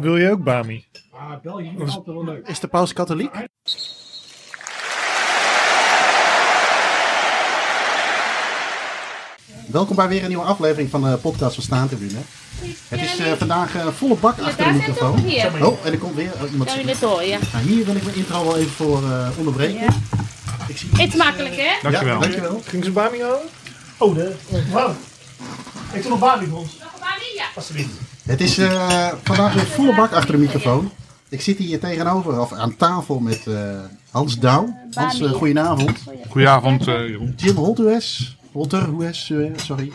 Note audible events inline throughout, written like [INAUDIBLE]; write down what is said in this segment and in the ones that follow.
Wil je ook Bami? Ah, België is altijd wel leuk. Is de paus katholiek? Welkom bij weer een nieuwe aflevering van de podcast van Staantribune. Het is eh, vandaag eh, volle bak achter de microfoon. Oh, en er komt weer oh, iemand. Nou, hier wil ik mijn intro wel even voor eh, onderbreken. Ik zie Eet smakelijk, hè? Dankjewel. Ja, dankjewel. Ging ze Bami halen? Oh, de. Wow. Ik doe nog Barbie voor ons. Nog een paar ja. Alsjeblieft. Het is eh, vandaag weer volle bak achter de microfoon. Ik zit hier tegenover, of aan tafel met eh, Hans Douw. Hans, uh, goedenavond. Goedenavond, uh, Jeroen. Jim Holtues. Holterhues, uh, sorry.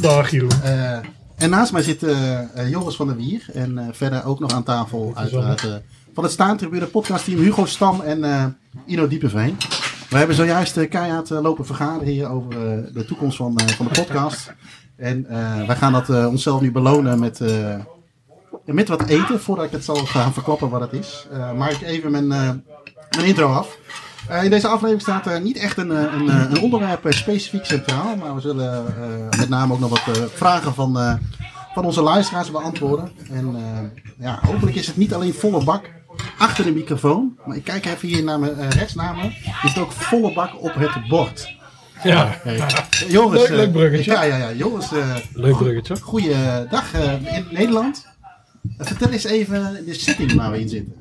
Dag Jeroen. Uh, en naast mij zit uh, Joris van der Wier. En uh, verder ook nog aan tafel uiteraard van het Staantribune podcastteam Hugo Stam en Ino Diepeveen. We hebben zojuist keihard lopen vergaderen hier over de toekomst van, van de podcast. En wij gaan dat onszelf nu belonen met, met wat eten. Voordat ik het zal gaan verklappen wat het is. maak ik even mijn, mijn intro af. Uh, in deze aflevering staat er niet echt een, een, een onderwerp specifiek centraal. Maar we zullen uh, met name ook nog wat uh, vragen van, van onze luisteraars beantwoorden. En ja, hopelijk is het niet alleen volle bak achter de microfoon. Maar ik kijk even hier naar mijn rechtsnamen. Is het ook volle bak op het bord. Ja, Joris, leuk, leuk bruggetje. Ja, ja, ja. Joris, leuk bruggetje. Goeiedag in Nederland. vertel eens even de setting waar we in zitten.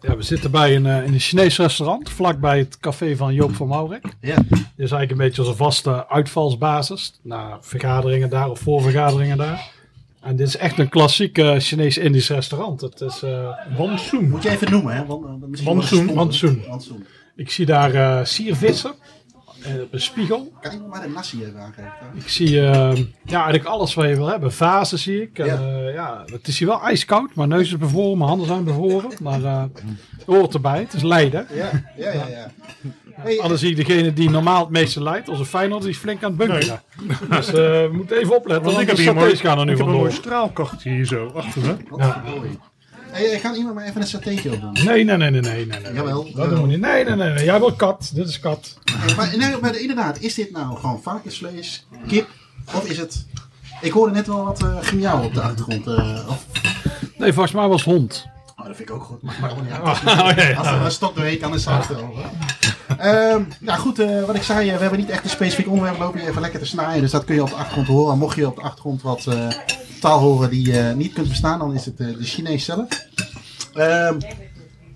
Ja, we zitten bij een, in een Chinees restaurant, vlakbij het café van Joop van Maurek. Ja. Dit is eigenlijk een beetje onze vaste uitvalsbasis. Na vergaderingen daar of voor vergaderingen daar. En dit is echt een klassiek uh, Chinees-Indisch restaurant. Het is uh, Wansoen. Moet je even noemen, hè? Wansoen. Wansoen. Ik zie daar uh, siervissen. Op een spiegel. Kan iemand maar de nasi even aangeven? Ik zie uh, ja, eigenlijk alles wat je wil hebben. Vazen zie ik. En, ja. Uh, ja, het is hier wel ijskoud. Mijn neus is bevroren, mijn handen zijn bevroren. Maar uh, het hoort erbij. Het is Leiden. Ja, ja, ja. ja. Hey, Anders zie ik degene die normaal het meeste leidt, als een Feyenoord, die is flink aan het bunkeren. Nee. Dus we moeten even opletten. Want ik heb hier mooi, gaan er nu ik heb een vandoor. mooi straalkacht hier zo achter me. Ja. Mooi. Hey, kan iemand maar even een satéetje opdoen? Nee, nee, nee, nee, nee. nee, nee. Jawel. Dat doen we niet. Nee, nee, nee, nee. Jij wil kat. Dit is kat. Nee, maar, nee, maar inderdaad, is dit nou gewoon varkensvlees, kip, of is het... Ik hoorde net wel wat uh, gemiauw op de achtergrond. Uh, of... Nee, volgens mij was hond. Oh, dat vind ik ook goed. Maar gewoon niet uit. Als, [LAUGHS] oh, ja, ja. als er een stok doorheen kan, is het erover. Um, nou goed, uh, wat ik zei, we hebben niet echt een specifiek onderwerp. Lopen je even lekker te snijden, dus dat kun je op de achtergrond horen. Mocht je op de achtergrond wat uh, taal horen die je niet kunt verstaan, dan is het uh, de Chinees zelf. Um,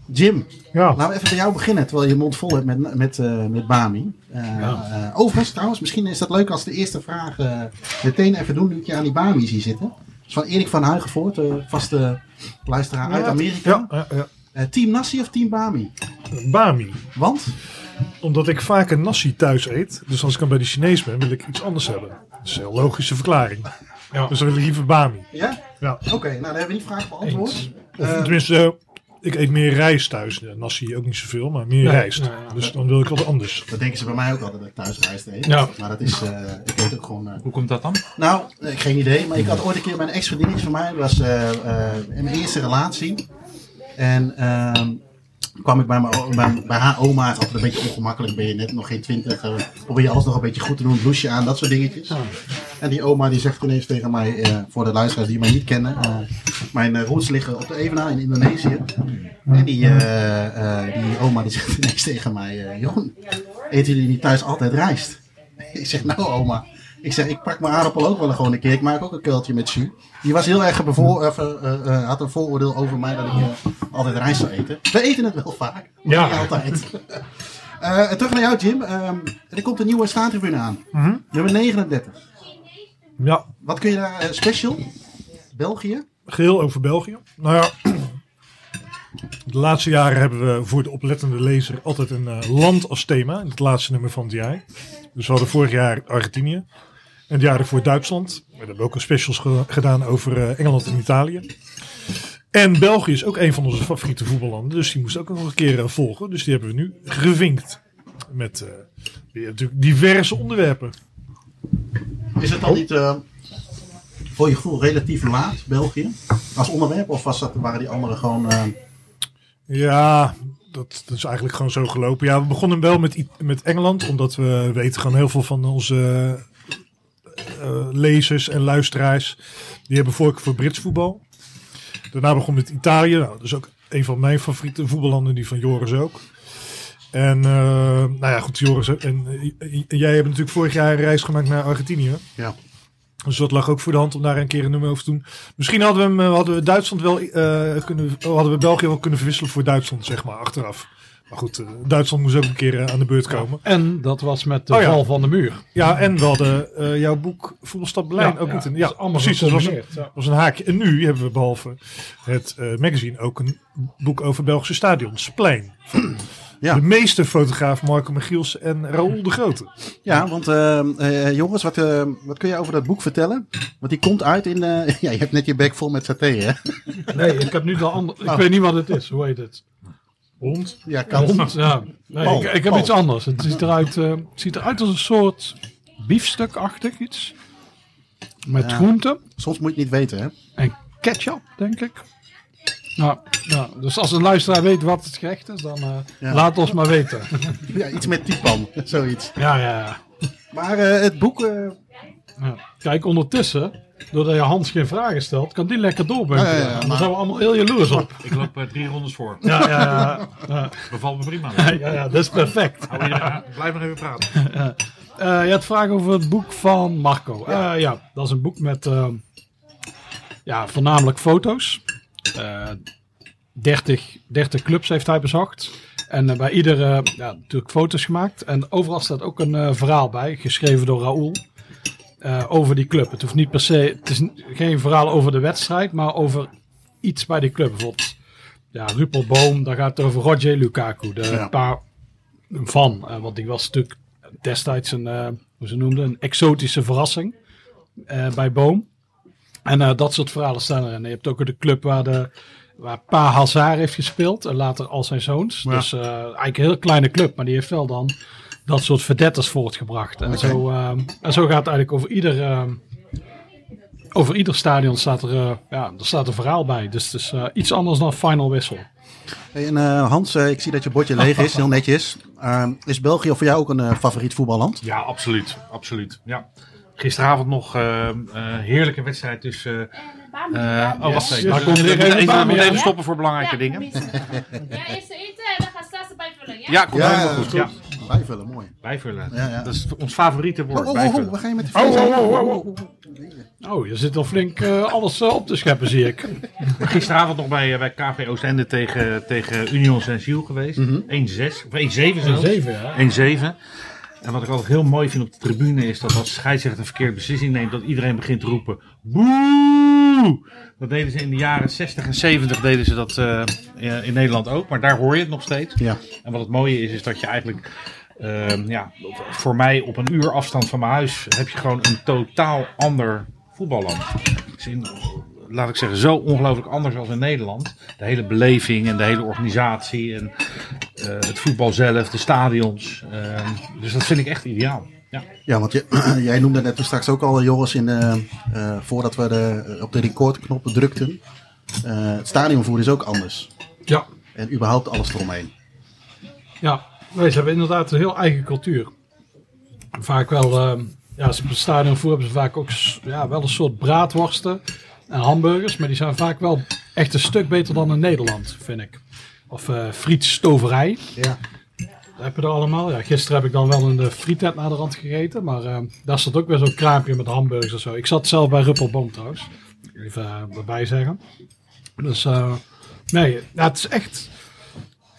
Jim, ja. laten we even bij jou beginnen, terwijl je je mond vol hebt met, met, met Bami. Ja. overigens, trouwens, misschien is dat leuk als de eerste vraag meteen even doen, nu ik je aan die Bami zie zitten. Dat is van Erik van Huigenvoort, vaste luisteraar uit Amerika. Ja, ja, ja. team Nassi of Team Bami? Bami. Want? Omdat ik vaak een nasi thuis eet. Dus als ik dan bij de Chinees ben, wil ik iets anders hebben. Dat is een heel logische verklaring. Ja. Dus dan wil ik liever Bami. Ja? Ja. Oké, okay, nou dan hebben we die vraag beantwoord. Of uh, tenminste, uh, ik eet meer rijst thuis. Nasi ook niet zoveel, maar meer Nee, rijst. dus dan wil ik wat anders. Dat denken ze bij mij ook altijd dat ik thuis rijst eet. Ja. Maar dat is, uh, ik eet ook gewoon... Hoe komt dat dan? Nou, geen idee. Maar ik had ooit een keer mijn ex-vriendinnetje van mij. Dat was in mijn eerste relatie. En ehm, kwam ik bij, mijn, bij, bij haar oma. Het altijd een beetje ongemakkelijk. Ben je net nog geen twintig. Uh, probeer je alles nog een beetje goed te doen. Blouseje aan, dat soort dingetjes. Ja. En die oma die zegt ineens tegen mij. Uh, voor de luisteraars die mij niet kennen. Uh, mijn roots liggen op de Evenaar in Indonesië. En die, die oma die zegt ineens tegen mij. Jon, eten jullie niet thuis altijd rijst? [LAUGHS] Ik zeg nou oma. Ik zeg, ik pak mijn aardappel ook wel gewoon een keer. Ik maak ook een kuiltje met jus. Die was heel erg bevoor, uh, uh, uh, had een vooroordeel over mij dat ik altijd rijst zou eten. We eten het wel vaak, maar Ja. niet altijd. [LAUGHS] terug naar jou, Jim. Um, er komt een nieuwe staantribune aan. Mhm. Nummer 39. Ja, Wat kun je daar eh, special? België? geheel over België. Nou ja, [CLEARS THROAT] de laatste jaren hebben we voor de oplettende lezer altijd een eh, land als thema. In het laatste nummer van het jaar. Dus we hadden vorig jaar Argentinië. En het jaar ervoor Duitsland. We hebben ook een specials ge- gedaan over eh, Engeland en Italië. En België is ook een van onze favoriete voetballanden. Dus die moest ook nog een keer volgen. Dus die hebben we nu gevinkt. Met weer natuurlijk diverse onderwerpen. Is het dan niet eh, voor je gevoel relatief laat, België? Als onderwerp? Of was dat, waren die anderen gewoon... eh, Ja, dat, dat is eigenlijk gewoon zo gelopen. Ja, we begonnen wel met, met Engeland, omdat we weten gewoon heel veel van onze eh, lezers en luisteraars. Die hebben voorkeur voor Brits voetbal. Daarna begon met Italië. Nou, dat is ook een van mijn favoriete voetballanden, die van Joris ook. En uh, nou ja, goed, Joris en uh, jij hebt natuurlijk vorig jaar een reis gemaakt naar Argentinië. Ja. Dus dat lag ook voor de hand om daar een keer een nummer over te doen. Misschien hadden we, hem, hadden we Duitsland wel uh, kunnen, hadden we België wel kunnen verwisselen voor Duitsland, zeg maar, achteraf. Maar goed, uh, Duitsland moest ook een keer uh, aan de beurt komen. En dat was met de oh, val van de muur. Ja, en we hadden uh, jouw boek Voetbalstad Berlijn ja, ook niet. In, ja, allemaal precies. Dat was, was, een haakje. En nu hebben we behalve het magazine ook een boek over Belgische stadions. Plein. [CLEARS THROAT] Ja. de meeste fotograaf Marco Michiels en Raoul de Grote. Ja, want jongens, wat, wat kun je over dat boek vertellen? Want die komt uit in... [LAUGHS] ja, je hebt net je bek vol met saté, hè? Nee, ik heb nu de andere... Ik oh. weet niet wat het is. Hoe heet het? Hond? Ja, kan. Hond, ja. Nee, ik, ik, heb iets anders. Het ziet eruit, uh, het ziet eruit als een soort biefstukachtig iets. Met ja. groenten. Soms moet je het niet weten, hè? En ketchup, denk ik. Nou, nou, dus als een luisteraar weet wat het gerecht is, dan uh, ja. laat ons maar weten. [LAUGHS] ja, iets met typan, zoiets. Ja, ja, ja. Maar uh, het boek... Ja. Kijk, ondertussen doordat je Hans geen vragen stelt, kan die lekker doorbrengen. Ja, ja, ja, dan zijn we allemaal heel jaloers op. Ik loop uh, drie rondes voor. Ja, ja, ja. [LAUGHS] Bevalt me prima. Ja, ja, ja, dat is perfect. Blijf nog even praten. [LAUGHS] Uh, je had vragen over het boek van Marco. Ja, uh, ja dat is een boek met uh, ja, voornamelijk foto's. 30, 30 clubs heeft hij bezocht. En bij iedere ja, natuurlijk foto's gemaakt. En overal staat ook een verhaal bij, geschreven door Raoul. Over die club. Het hoeft niet per se, het is geen verhaal over de wedstrijd, maar over iets bij die club. Bijvoorbeeld, ja, Rupelboom, daar gaat het over Roger Lukaku, de ja. paar van. Want die was natuurlijk destijds een, hoe ze noemden, een exotische verrassing bij Boom. En dat soort verhalen staan er. En je hebt ook de club waar de waar Pa Hazard heeft gespeeld en later al zijn zoons. Ja. Dus eigenlijk een heel kleine club, maar die heeft wel dan dat soort verdetters voortgebracht. En, okay. zo, uh, en zo gaat het eigenlijk over ieder, uh, over ieder stadion staat er, uh, ja, er staat een verhaal bij. Dus het is iets anders dan Final Whistle. Hey, en Hans, ik zie dat je bordje leeg is, heel netjes. Ehm, is België voor jou ook een favoriet voetballand? Ja, absoluut. absoluut. Ja. Gisteravond nog heerlijke wedstrijd tussen... Uh, oh, wacht even. Yes. Yes. Even, even, even, even stoppen voor belangrijke ja, dingen. Ja, eerst eten en dan gaan straks bijvullen. Ja, ja komt ja, helemaal goed. Ja. Bijvullen, mooi. Bijvullen. Ja, ja. Dat is ons favoriete woord. Oh, oh. Oh, waar ga je met de oh, oh, oh, oh, oh. je zit al flink uh, alles uh, op te scheppen, zie ik. [LAUGHS] Gisteravond nog bij, uh, bij KV Oostende tegen, tegen Union Saint-Gilles geweest. Mm -hmm. 1-6, of 1-7 zelfs. 1-7, ja. 1-7. En wat ik altijd heel mooi vind op de tribune is dat als scheidsrechter een verkeerde beslissing neemt, dat iedereen begint te roepen: Boe! Dat deden ze in de jaren 60 en 70 deden ze dat uh, in Nederland ook, maar daar hoor je het nog steeds. Ja. En wat het mooie is, is dat je eigenlijk, uh, ja, voor mij op een uur afstand van mijn huis heb je gewoon een totaal ander voetballand. Dus in, laat ik zeggen, zo ongelooflijk anders als in Nederland. De hele beleving en de hele organisatie en uh, het voetbal zelf, de stadions. Uh, dus dat vind ik echt ideaal. Ja, ja want je, [CLEARS THROAT] jij noemde net straks ook al, Joris, in, uh, voordat we de, op de recordknop drukten. het stadionvoer is ook anders. Ja. En überhaupt alles eromheen. Ja, wij hebben inderdaad een heel eigen cultuur. Vaak wel, ja, op het stadionvoer hebben ze vaak ook ja, wel een soort braadworsten en hamburgers. Maar die zijn vaak wel echt een stuk beter dan in Nederland, vind ik. Of uh, frietstoverij. Ja. Dat heb je er allemaal. Ja, gisteren heb ik dan wel een de frietent naar de rand gegeten. Maar uh, daar zat ook weer zo'n kraampje met hamburgers en zo. Ik zat zelf bij Ruppelboom trouwens. Even uh, erbij zeggen. Dus nee, ja, het is echt...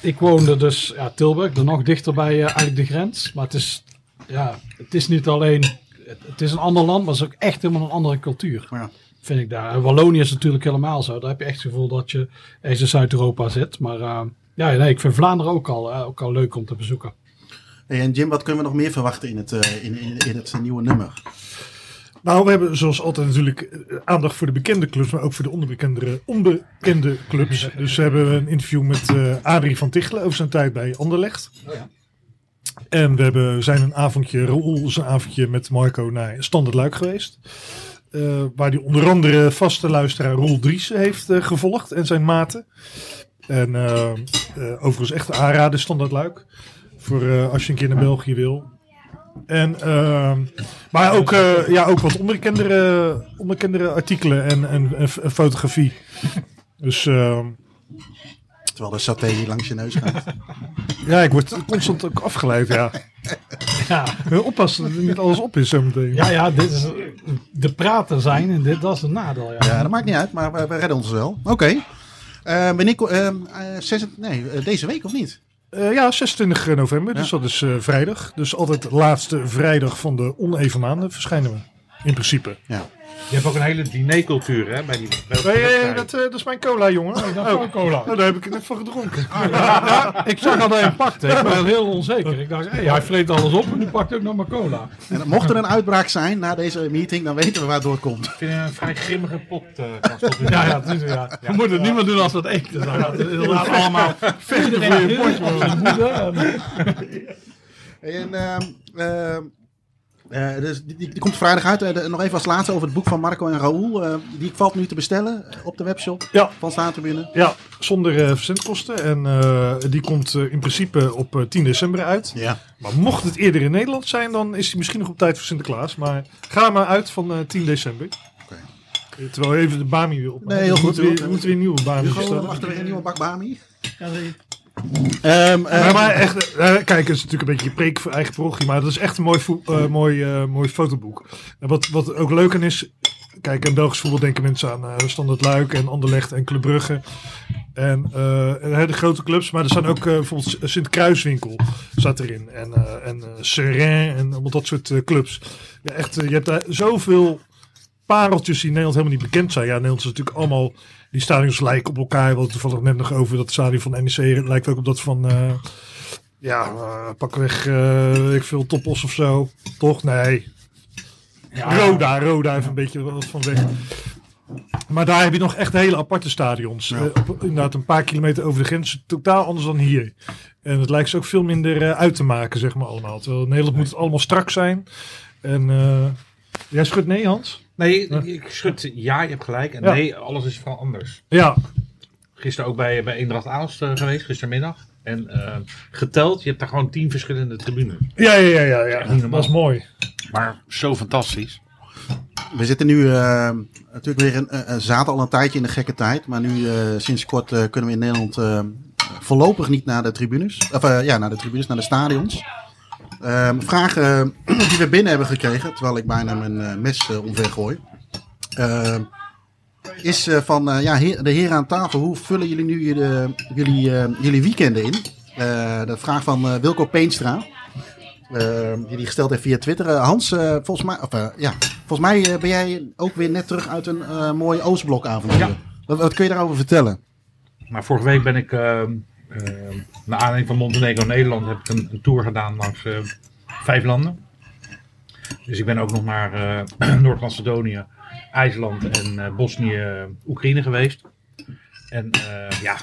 Ik woonde dus ja, Tilburg, er nog dichter bij eigenlijk de grens. Maar het is, ja, het is niet alleen... Het, het is een ander land, maar het is ook echt helemaal een andere cultuur. Ja vind ik daar. En Wallonië is natuurlijk helemaal zo. Daar heb je echt het gevoel dat je eens in Zuid-Europa zit. Maar uh, ja, nee, ik vind Vlaanderen ook al, uh, ook al leuk om te bezoeken. Hey, en Jim, wat kunnen we nog meer verwachten in het, uh, in, in, in het nieuwe nummer? Nou, we hebben zoals altijd natuurlijk aandacht voor de bekende clubs, maar ook voor de onbekende, onbekende clubs. [LAUGHS] dus we hebben een interview met uh, Adrie van Tichelen over zijn tijd bij Anderlecht. Oh ja. En we hebben, zijn een avondje, Raoul zijn avondje met Marco naar Standard Luik geweest. Uh, waar hij onder andere vaste luisteraar Roel Dries heeft uh, gevolgd en zijn maten. En uh, overigens echt aanraden, standaard luik. Voor als je een keer naar België wil. En, maar ook, ja, ook wat onbekendere, onbekendere artikelen en, en, en fotografie. Dus ehm, Terwijl de saté hier langs je neus gaat. [LAUGHS] ja, ik word constant ook afgeleid. Ja. [LAUGHS] Ja, Heel Oppassen dat er niet alles op is zometeen. ja, ja dit is de prater zijn en dit, dat is een nadeel. Ja. Ja, dat maakt niet uit, maar we, we redden ons wel. Oké. Eh, ehm, eh, zes- nee, eh, deze week of niet? Eh, ja, 26 november, dus Ja. dat is eh, vrijdag. Dus altijd de laatste vrijdag van de oneven maanden verschijnen we. In principe. Ja. Je hebt ook een hele dinercultuur hè, bij die bij Nee, dat, eh, dat is mijn cola, jongen. Dat is Oh, cola. oh, daar heb ik net van gedronken. Ik zag al dat hij hem pakte. Ik ben heel onzeker. Ik dacht, hey, hij vreet alles op en nu pakt ook nog maar cola. En mocht er een uitbraak zijn na deze meeting, dan weten we waar het door komt. Ik vind het een vrij grimmige pot. eh. Ja, ja, het is, ja. We moeten het niet meer doen als we het eten zijn. Het is inderdaad allemaal vechten voor je potje. En, eh, dus die, die, die komt vrijdag uit. De- nog even als laatste over het boek van Marco en Raoul. eh, die valt nu te bestellen op de webshop Ja, van Staantribune. ja zonder eh, verzendkosten. En eh, die komt eh, in principe op eh, 10 december uit. Ja. Maar mocht het eerder in Nederland zijn, dan is hij misschien nog op tijd voor Sinterklaas. Maar ga maar uit van eh, 10 december. Oké. Eh, Terwijl we even de Bami weer op. Nee, heel goed. Moeten we, we moeten weer een nieuwe Bami bestellen. wachten we een nieuwe bak Bami? ja, die- Ehm, eh, Maar, maar echt, eh, kijk, het is natuurlijk een beetje preek voor eigen parochie, maar dat is echt een mooi, eh, mooi, eh, mooi fotoboek. En wat, wat ook leuk aan is, kijk, in Belgisch voetbal denken mensen aan eh Standard Luik en Anderlecht en Club Brugge. En eh, de grote clubs, maar er staan ook eh, bijvoorbeeld Sint Kruiswinkel staat erin. En, eh en en allemaal dat soort clubs. Ja, echt, je hebt daar zoveel pareltjes die in Nederland helemaal niet bekend zijn. Ja, Nederland is natuurlijk allemaal, die stadions lijken op elkaar. We hadden toevallig net nog over dat stadion van NEC lijkt ook op dat van, eh, ja, eh, pakweg, eh ik veel, Topos of zo. Toch? Nee. Roda, Roda even een beetje wat van weg. Maar daar heb je nog echt hele aparte stadions. Ja. Op, inderdaad, een paar kilometer over de grens. Totaal anders dan hier. En het lijkt ze ook veel minder uit te maken, zeg maar allemaal. Terwijl in Nederland moet het allemaal strak zijn. En jij schudt nee, Hans? Nee, ik schud ja, je hebt gelijk. En Ja. nee, alles is vooral anders. Ja, Gisteren ook bij, bij Eendracht Aalst eh, geweest, gistermiddag. En eh, geteld, je hebt daar gewoon tien verschillende tribunes. ja, ja, ja. ja. Dat is mooi. Maar zo fantastisch. We zitten nu eh, natuurlijk weer een, een, zaten al een tijdje in de gekke tijd. Maar nu eh, sinds kort eh, kunnen we in Nederland voorlopig niet naar de tribunes. Of ja, naar de tribunes, naar de stadions. Ehm vragen die we binnen hebben gekregen, terwijl ik bijna mijn eh, mes eh, omver gooi. Ehm, is eh, van eh, ja, heer- de heren aan tafel, hoe vullen jullie nu jullie, jullie, eh, jullie weekenden in? Eh, de vraag van eh, Wilco Peenstra. eh, die gesteld heeft via Twitter. Eh, Hans, eh, volgens mij, of, eh, ja, volgens mij eh, ben jij ook weer net terug uit een eh mooi Oostblokavontuur. Ja. Wat, wat kun je daarover vertellen? Maar vorige week ben ik, eh, eh, naar aanleiding van Montenegro Nederland, heb ik een, tour gedaan langs eh, vijf landen. Dus ik ben ook nog naar eh, [CLEARS THROAT] Noord-Macedonië, IJsland en eh, Bosnië, Oekraïne geweest. En ja,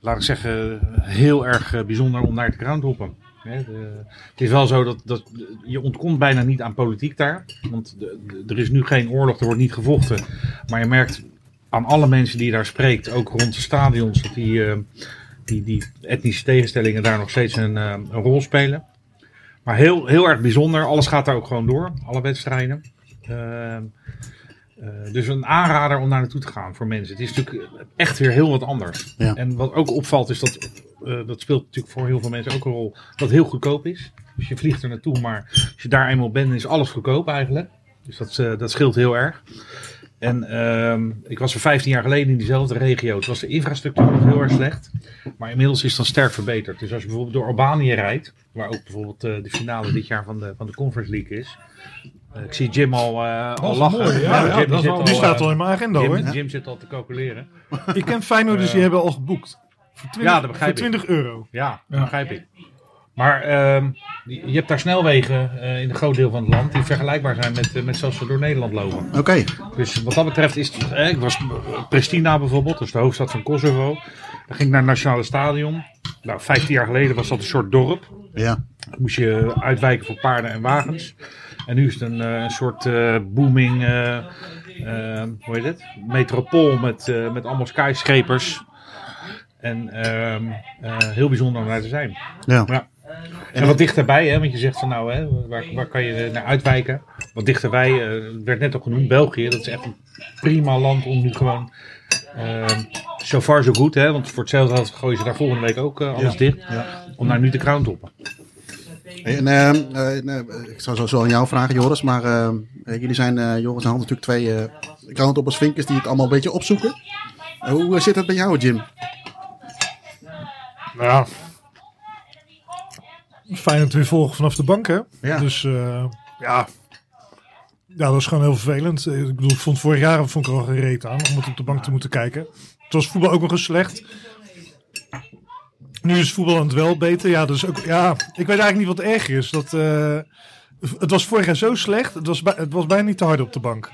laat ik zeggen, heel erg bijzonder om naar te groundhoppen. Hè, de- het is wel zo dat, dat je ontkomt bijna niet aan politiek daar. Want de- er is nu geen oorlog, er wordt niet gevochten. Maar je merkt aan alle mensen die je daar spreekt, ook rond de stadions, dat die, die, die etnische tegenstellingen daar nog steeds een, eh, een rol spelen. Maar heel, heel erg bijzonder. Alles gaat daar ook gewoon door, alle wedstrijden. Ehm, eh, dus een aanrader om daar naartoe te gaan voor mensen. Het is natuurlijk echt weer heel wat anders. Ja. En wat ook opvalt is dat, eh, dat speelt natuurlijk voor heel veel mensen ook een rol, dat heel goedkoop is. Dus je vliegt er naartoe, maar als je daar eenmaal bent, is alles goedkoop eigenlijk. Dus dat, dat scheelt heel erg. En ehm, ik was er 15 jaar geleden in diezelfde regio. Het was de infrastructuur nog heel erg slecht. Maar inmiddels is het dan sterk verbeterd. Dus als je bijvoorbeeld door Albanië rijdt, waar ook bijvoorbeeld eh, de finale dit jaar van de, van de Conference League is. Eh, ik zie Jim al, eh, al lachen. mooi, ja, ja, Jim dat is zit wel- Die staat al in mijn agenda Jim, hoor. Jim zit al te calculeren. Ik ken Feyenoord, dus die hebben al geboekt. Voor 20, Ja, dat begrijp voor ik. 20 euro. Ja, Ja. begrijp ik. Maar ehm, je hebt daar snelwegen eh, in een groot deel van het land die vergelijkbaar zijn met, eh, met zoals we door Nederland lopen. Oké, Dus wat dat betreft is het, eh, ik was Pristina bijvoorbeeld, dat is de hoofdstad van Kosovo. Daar ging ik naar het Nationale Stadion. Nou, 15 jaar geleden was dat een soort dorp. ja. Dan moest je uitwijken voor paarden en wagens. En nu is het een, soort booming, hoe heet het? Metropool met, met allemaal skyscrapers. En ehm, eh, heel bijzonder om daar te zijn. ja. Ja. En wat dichterbij, hè, want je zegt van nou, hè, waar, waar kan je naar uitwijken? Wat dichterbij, eh, werd net al genoemd, België. Dat is echt een prima land om nu gewoon Ehm so far so good, hè? Want voor hetzelfde geld gooien ze daar volgende week ook eh, alles dicht. Om naar nu de crown toppen. En, ehm, eh, nee, ik zou zo, zo aan jou vragen, Joris. Maar ehm, eh, jullie zijn, eh, Joris en Hans, natuurlijk twee eh groundhoppers vinkers die het allemaal een beetje opzoeken. Hoe zit het bij jou, Jim? Nou we weer volgen vanaf de bank, hè? Ja. Dus eh, ja. Ja, dat is gewoon heel vervelend. Eh, Ik bedoel, ik vond vorig jaar vond ik er al geen reet aan om het op de bank te moeten kijken. Het was voetbal ook nog eens slecht. Nu is voetbal aan het wel beter. Ja, dus ook, ja, ik weet eigenlijk niet wat erger is. Dat, eh, het was vorig jaar zo slecht. Het was, bij- het was bijna niet te hard op de bank.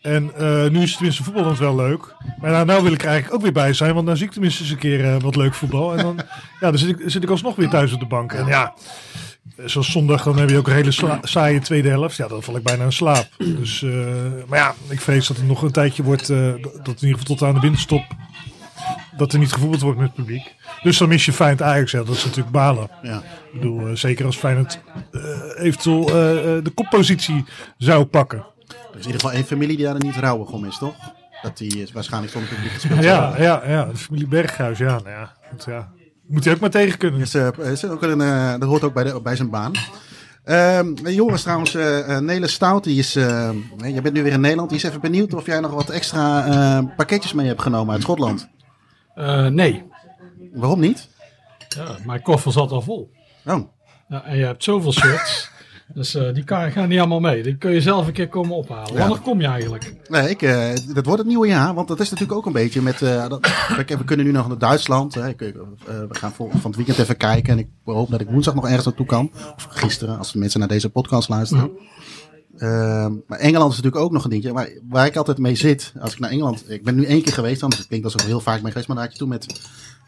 En eh, nu is het tenminste voetbal dan wel leuk. Maar nou, nou wil ik er eigenlijk ook weer bij zijn. Want dan zie ik tenminste eens een keer eh, wat leuk voetbal. En dan, [LAUGHS] ja, dan zit, ik, zit ik alsnog weer thuis op de bank. En ja, zoals zondag, dan heb je ook een hele saaie tweede helft. Ja, dan val ik bijna in slaap. Dus, eh, maar ja, ik vrees dat het nog een tijdje wordt. dat in ieder geval tot aan de winterstop. Dat er niet gevoetbald wordt met het publiek. Dus dan mis je Feyenoord Ajax. Ja, dat is natuurlijk balen. Ja. Ik bedoel, zeker als Feyenoord eventueel de koppositie zou pakken. Er is in ieder geval één familie die daar niet rouwig om is, toch? Dat die is waarschijnlijk zonder publiek gespeeld Ja, ja, ja, de familie Berghuis, ja, nou ja, dat, ja. Moet hij ook maar tegen kunnen. Dus, eh, is ook een, eh, dat hoort ook bij, de, bij zijn baan. Ehm Joris trouwens, eh eh, Nele Stout, die is, eh, je bent nu weer in Nederland. Die is even benieuwd of jij nog wat extra eh, pakketjes mee hebt genomen uit Schotland. Eh, nee, Waarom niet? ja, mijn koffer zat al vol. Oh, Ja, en je hebt zoveel shirts. Dus eh, die kan, gaan niet allemaal mee. Die kun je zelf een keer komen ophalen. Wanneer kom je eigenlijk? nee, ik, eh, dat wordt het nieuwe jaar. Want dat is natuurlijk ook een beetje met... eh, dat, [COUGHS] we kunnen nu nog naar Duitsland. Hè. Ik, we gaan vol- van het weekend even kijken. En ik hoop dat ik woensdag nog ergens naartoe kan. Of gisteren, als de mensen naar deze podcast luisteren. Ehm, maar Engeland is natuurlijk ook nog een dingetje. Maar waar ik altijd mee zit, als ik naar Engeland... Ik ben nu één keer geweest, anders klinkt dat ik heel vaak ben geweest. Maar daar had je toen met...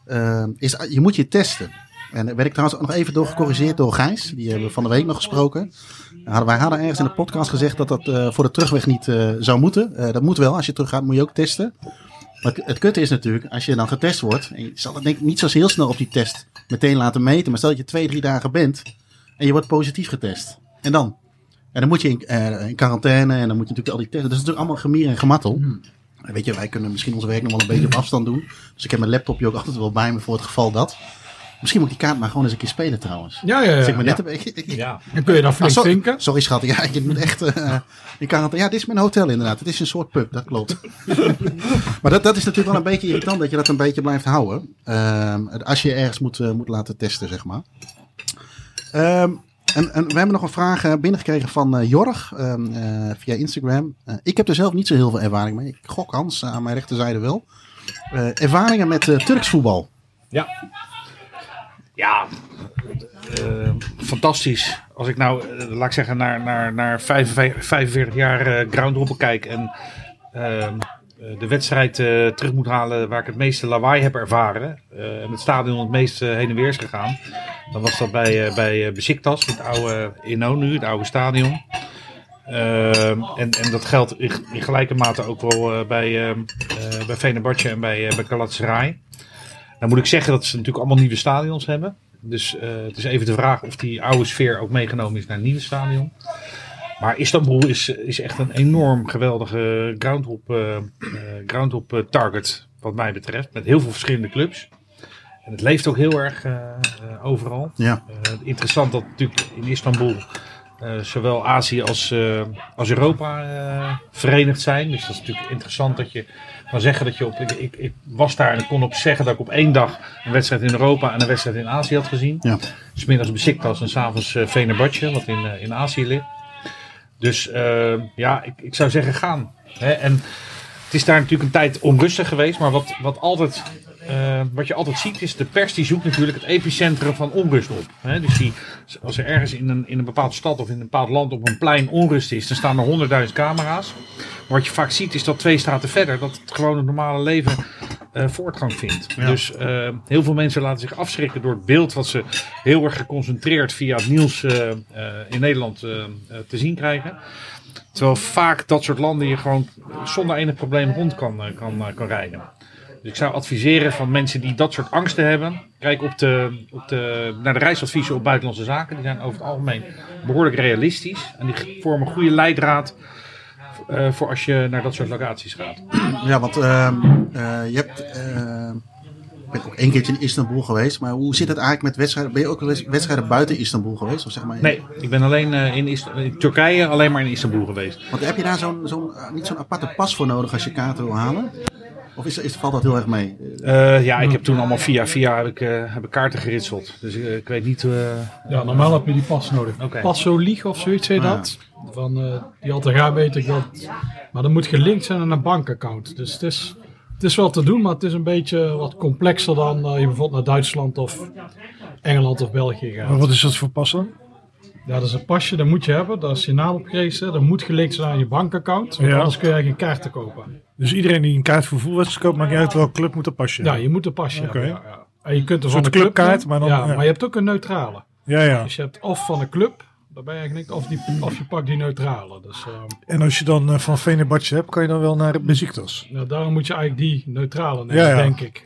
ehm, is, je moet je testen. En daar werd ik trouwens ook nog even door gecorrigeerd door Gijs. Die hebben we van de week nog gesproken. Hadden, wij hadden ergens in de podcast gezegd dat dat eh, voor de terugweg niet eh, zou moeten. Eh, dat moet wel. Als je teruggaat moet je ook testen. Maar het- het kutte is natuurlijk, als je dan getest wordt. En je zal het denk ik niet zo heel snel op die test meteen laten meten. Maar stel dat je twee, drie dagen bent. En je wordt positief getest. En dan? En dan moet je in, in quarantaine. En dan moet je natuurlijk al die testen. Dat is natuurlijk allemaal gemier en gemattel. En Weet je, wij kunnen misschien ons werk nog wel een beetje op afstand doen. Dus ik heb mijn laptopje ook altijd wel bij me voor het geval dat. Misschien moet ik die kaart maar gewoon eens een keer spelen trouwens. Ja, ja, ja. me net een beetje... ik- ik- Ja. Dan kun je dan Ah, flink sorry, vinken. sorry schat, ja, je moet echt quarantaine. Ja, dit is mijn hotel inderdaad. Het is een soort pub, dat klopt. [LAUGHS] maar dat, dat is natuurlijk wel een beetje irritant dat je dat een beetje blijft houden. Ehm, als je ergens moet, eh, moet laten testen, zeg maar. Ehm, en, en we hebben nog een vraag eh, binnengekregen van eh, Jorg ehm, eh, via Instagram. Ik heb er zelf niet zo heel veel ervaring mee. Ik gok Hans aan mijn rechterzijde wel. Eh, ervaringen met eh, Turks voetbal. Ja. Ja. eh, fantastisch. Als ik nou, eh, laat ik zeggen, naar, naar, naar 45, 45 jaar eh groundhoppen kijk en ehm, eh, de wedstrijd terug moet halen waar ik het meeste lawaai heb ervaren. en het stadion het meest heen en weer is gegaan. Dan was dat bij, bij Besiktas, het oude Inno nu, het oude stadion. Ehm, en, en dat geldt in, gelijke mate ook wel bij, eh bij en bij, bij Galatasaray. Dan moet ik zeggen dat ze natuurlijk allemaal nieuwe stadions hebben. Dus eh, het is even de vraag of die oude sfeer ook meegenomen is naar een nieuwe stadion. Maar Istanbul is, is echt een enorm geweldige groundhop, eh, eh, groundhop eh, target wat mij betreft. Met heel veel verschillende clubs. En het leeft ook heel erg eh, eh, overal. Ja. Eh, interessant dat natuurlijk in Istanbul eh, zowel Azië als, eh, als Europa eh, verenigd zijn. Dus dat is natuurlijk interessant dat je kan zeggen dat je op. Ik, ik, ik was daar en ik kon op zeggen dat ik op één dag een wedstrijd in Europa en een wedstrijd in Azië had gezien. Ja. Smiddags Besiktas en s'avonds uh, Venerbahce, wat in, eh, in Azië ligt. Dus eh, ja, ik, ik zou zeggen gaan. Hè? En het is daar natuurlijk een tijd onrustig geweest, maar wat, wat altijd uh, wat je altijd ziet is, de pers die zoekt natuurlijk het epicentrum van onrust op. Hè? Dus die, als er ergens in een, in een bepaalde stad of in een bepaald land op een plein onrust is, dan staan er honderdduizend camera's. Wat je vaak ziet is dat twee straten verder, dat het gewoon het normale leven uh, voortgang vindt. Ja. Dus uh, heel veel mensen laten zich afschrikken door het beeld wat ze heel erg geconcentreerd via het nieuws uh, in Nederland te zien krijgen. Terwijl vaak dat soort landen je gewoon zonder enig probleem rond kan, kan, kan rijden. Dus ik zou adviseren van mensen die dat soort angsten hebben. Kijk op de, op de, naar de reisadviezen op buitenlandse zaken. Die zijn over het algemeen behoorlijk realistisch. En die vormen een goede leidraad eh, voor als je naar dat soort locaties gaat. Ja, want ehm, eh, je hebt. ehm, ik ben ook één keertje in Istanbul geweest. Maar hoe zit het eigenlijk met wedstrijden? Ben je ook wedstrijden buiten Istanbul geweest? Of zeg maar, Nee, ik ben alleen eh, in, in Turkije alleen maar in Istanbul geweest. Want heb je daar zo'n, zo'n, niet zo'n aparte pas voor nodig als je kaarten wil halen? Of is, is, valt dat heel erg mee? Eh, ja, ik heb toen allemaal via via heb ik, eh, heb ik kaarten geritseld. Dus eh, ik weet niet. eh, Ja, normaal heb je die pas nodig. Passo of zoiets heet Ah. dat. Van, eh, die altijd gaan weet ik dat. Maar dan moet gelinkt zijn aan een bankaccount. Dus het is, het is wel te doen, maar het is een beetje wat complexer dan je bijvoorbeeld naar Duitsland of Engeland of België gaat. Maar wat is dat voor pas dan? Ja, dat is een pasje, dat moet je hebben. Daar is je naam op gerezen. Dat moet gelinkt zijn aan je bankaccount. Want Ja. anders kun je geen kaarten kopen. Dus iedereen die een kaart voor voetbalwedstrijd koopt, maakt niet uit welke club moet een pasje Ja, hebben. je moet een pasje hebben. Ja, ja. En je kunt er Een van club clubkaart, maar dan- ja, ja. maar je hebt ook een neutrale. Ja, ja. Dus je hebt of van een club, daar ben je eigenlijk niet, of, die, of je pakt die neutrale. Dus eh, En als je dan eh, van Fenerbahce hebt, kan je dan wel naar Besiktas. nou, daarom moet je eigenlijk die neutrale nemen, Ja, ja. denk ik.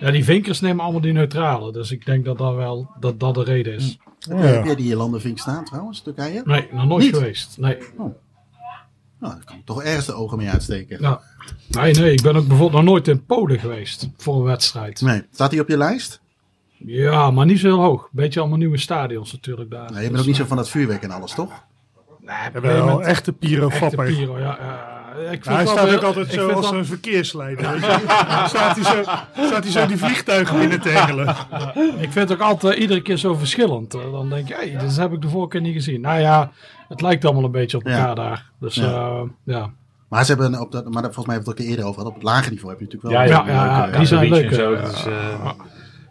Ja, die vinkers nemen allemaal die neutrale. Dus ik denk dat dat wel dat, dat de reden is. Heb, Ja. heb jij die landenvink staan trouwens, Turkije? Nee, nog nooit Niet? geweest. Nee. Nou, daar kan ik toch ergens de ogen mee uitsteken. Ja. nee, nee, ik ben ook bijvoorbeeld nog nooit in Polen geweest voor een wedstrijd. Nee. Staat die op je lijst? Ja, maar niet zo heel hoog. Beetje allemaal nieuwe stadions natuurlijk daar. Nee, je bent ook niet zo van dat vuurwerk en alles, toch? We hebben wel echte Piro Echte. Piro, ja. ja. Ik vind hij staat wel- ook altijd zo als wel- een verkeersleider. weet je. staat, hij zo, staat hij zo die vliegtuigen binnen te hengelen. Ik vind het ook altijd iedere keer zo verschillend. Eh, Dan denk je, hey, dit heb ik de vorige keer niet gezien. Nou ja, het lijkt allemaal een beetje op Ja. elkaar daar. Dus Ja. ja. ja. Maar ze hebben op dat, maar volgens mij hebben we het ook eerder over gehad. Op het lage niveau heb je natuurlijk wel. ja, ja, leuke- die zijn leuk, eh, zo. Dus, eh,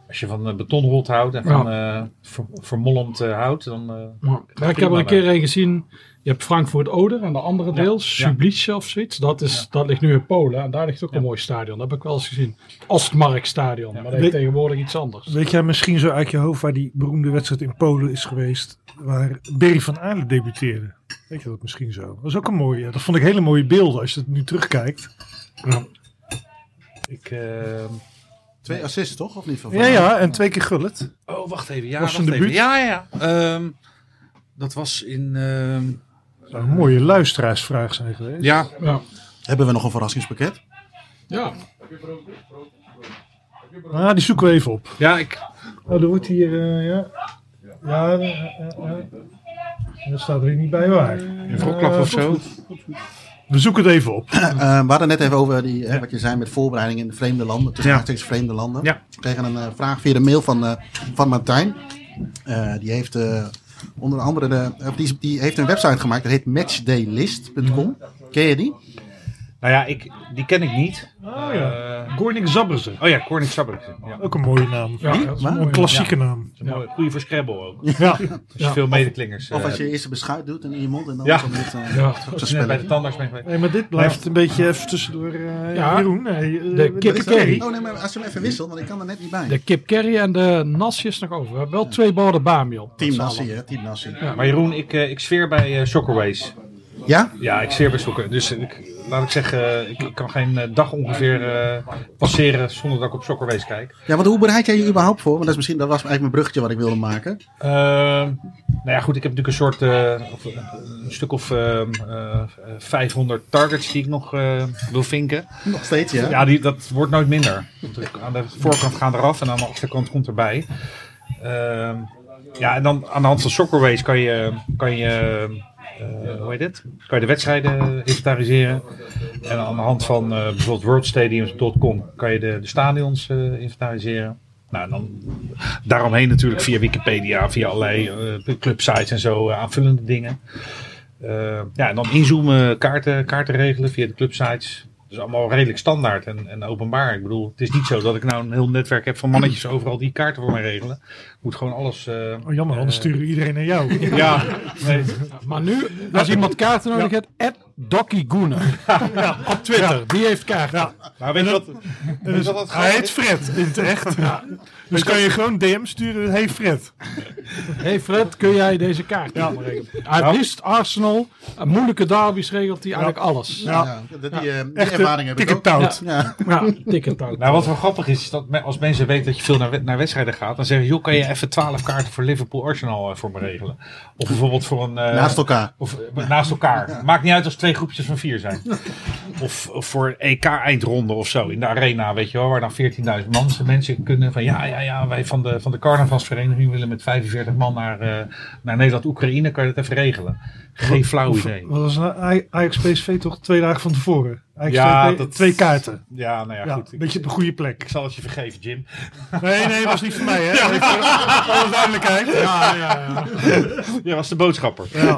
als je van eh, betonrot houdt en van eh, ver- vermolmd eh, hout, dan. eh, ik heb er een keer een gezien. Je hebt Frankfurt Oder en de andere deel, ja. Sublice of zoiets. Dat, is, dat ligt nu in Polen en daar ligt ook een mooi stadion. Dat heb ik wel eens gezien. Ostmark stadion, maar dat Weet- heet tegenwoordig iets anders. Weet jij misschien zo uit je hoofd waar die beroemde wedstrijd in Polen is geweest? Waar Berry van Aalen debuteerde. Weet je dat misschien zo? Dat was ook een mooie. Dat vond ik hele mooie beelden als je het nu terugkijkt. Ja. ik, eh, Twee assists, toch? Of niet? Van Ja, ja, en twee keer gullet. oh, wacht even. Ja, Was wacht even. ja. ja. Ehm, dat was in. ehm, Zou een mooie luisteraarsvraag zijn geweest. ja, Ja. Hebben we nog een verrassingspakket? ja. Ah, die zoeken we even op. ja, ik. Oh, er wordt hier, eh, ja. Ja, eh, eh, dat staat er niet bij waar. Een of zo. We zoeken het even op. Eh, we hadden net even over die, hè, wat je zei met voorbereiding in de vreemde landen. Tussen Ja. steeds vreemde landen. Ja. We kregen een eh, vraag via de mail van, eh, van Martijn. Eh, die heeft eh, onder andere de, of die, die heeft een website gemaakt. Dat heet matchdaylist.com. Ken je die? Nou ja, ik, die ken ik niet. Oh ja. Eh, Gornik Zabbersen. oh ja, Cornish Sabber. Ja. Ook een mooie naam. Ja, dat is een klassieke naam. Mooi, Goeie voor Scrabble ook. Ja. Als [LAUGHS] je Ja. veel medeklingers. Of eh, als je eerst een beschuit doet in je mond en dan Ja. komt dit, uh, Ja. ook zo'n net bij de spelletje. tandarts mee. Nee, maar dit blijft een beetje even tussendoor. eh Ja. Jeroen, nee, eh, De is kip dat? curry. Oh nee, maar als je hem even wisselt, want ik kan er net niet bij. De kip curry en de nasi is nog over. We hebben wel twee borden bami op. Team Nassi, al- hè? Team Nassi. Ja. Maar Jeroen, ik, eh, ik sfeer bij eh, Soccerways. Ja? Ja, ik zweer bij Sokker. Dus ik, laat ik zeggen, ik, kan geen eh, dag ongeveer eh, passeren zonder dat ik op Soccerways kijk. Ja, want hoe bereid jij je überhaupt voor? Want dat, is misschien, dat was eigenlijk mijn bruggetje wat ik wilde maken. Ehm, nou ja, goed, ik heb natuurlijk een soort, eh, of, een stuk of ehm, eh, 500 targets die ik nog wil vinken. Nog steeds, ja? Ja, die, dat wordt nooit minder. Aan de voorkant gaan eraf en aan de achterkant komt erbij. Ehm, ja, en dan aan de hand van Soccerways kan je, kan je, hoe heet het? Kan je de wedstrijden inventariseren. En aan de hand van eh, bijvoorbeeld worldstadiums.com kan je de, de stadions eh, inventariseren. Nou, dan daaromheen natuurlijk via Wikipedia, via allerlei eh, clubsites en zo eh, aanvullende dingen. Eh, ja, en dan inzoomen, kaarten, kaarten regelen via de clubsites. Dus allemaal redelijk standaard en, en openbaar. Ik bedoel, het is niet zo dat ik nou een heel netwerk heb van mannetjes overal die kaarten voor mij regelen. Moet gewoon alles. eh, Oh, jammer, anders eh, sturen we iedereen naar jou. [LAUGHS] Ja, nee. Maar nu, als iemand kaarten nodig heeft, Goenen. Op Twitter, die heeft kaarten. Maar weet je wat? weet Hij heet Fred in het echt. Dus kan je gewoon DM sturen. Hey Fred. hey Fred, kun jij deze kaart regelen? Hij wist Arsenal, een moeilijke derbies regelt hij eigenlijk alles. Ja, Ja. Ja, die, eh, die ervaring heb ik ook. Ja. ticket out. Nou, wat wel grappig is, is dat als mensen weten dat je veel naar, naar wedstrijden gaat, dan zeggen joh, kan je even 12 kaarten voor Liverpool Arsenal eh, voor me regelen? Of bijvoorbeeld voor een... eh, Naast elkaar. Of eh, naast elkaar. Maakt niet uit als twee groepjes van vier zijn. Of, of voor EK-eindronde of zo in de arena, weet je wel, waar dan 14.000 man mensen kunnen van ja, ja, ja, wij van de, van de carnavalsvereniging willen met 45 man naar, naar Nederland-Oekraïne, kan je dat even regelen? Geen flauw idee. Wat was een Aj- Ajax PSV toch twee dagen van tevoren? Ajax Ja, twee, dat- twee kaarten. Ja, nou ja, Ja, goed. een beetje op de goede plek. Ik zal het je vergeven, Jim. Nee, nee, was niet voor mij, hè? [LAUGHS] Even voor alle duidelijkheid. Ja, ja, ja. Jij was de boodschapper. Ja.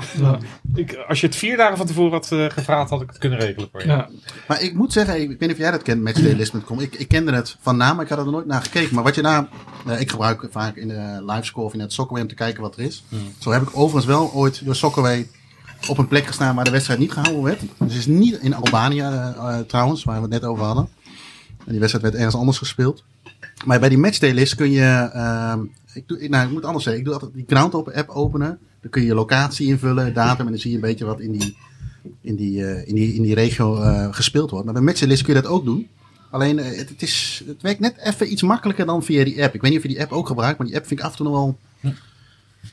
Ik, als je het vier dagen van tevoren had eh, gevraagd, had ik het kunnen regelen voor je. ja. Maar ik moet zeggen, ik weet niet of jij dat kent, matchdaylist.com. Ik, ik kende het van naam, maar ik had er nooit naar gekeken. Maar wat je daar, eh, ik gebruik vaak in de livescore of in het Soccerway om te kijken wat er is. Zo heb ik overigens wel ooit door Soccerway op een plek gestaan waar de wedstrijd niet gehouden werd. Dus het is niet in Albanië eh, eh, trouwens, waar we het net over hadden. En die wedstrijd werd ergens anders gespeeld. Maar bij die matchdaylist kun je, ehm, ik, doe, nou, ik moet anders zeggen, ik doe altijd die Groundhopper app openen. Dan kun je locatie invullen, datum en dan zie je een beetje wat in die, in die, eh, in die, in die regio eh, gespeeld wordt. Maar bij matchlist kun je dat ook doen. Alleen het, het, is, het werkt net even iets makkelijker dan via die app. Ik weet niet of je die app ook gebruikt, maar die app vind ik af en toe nog wel...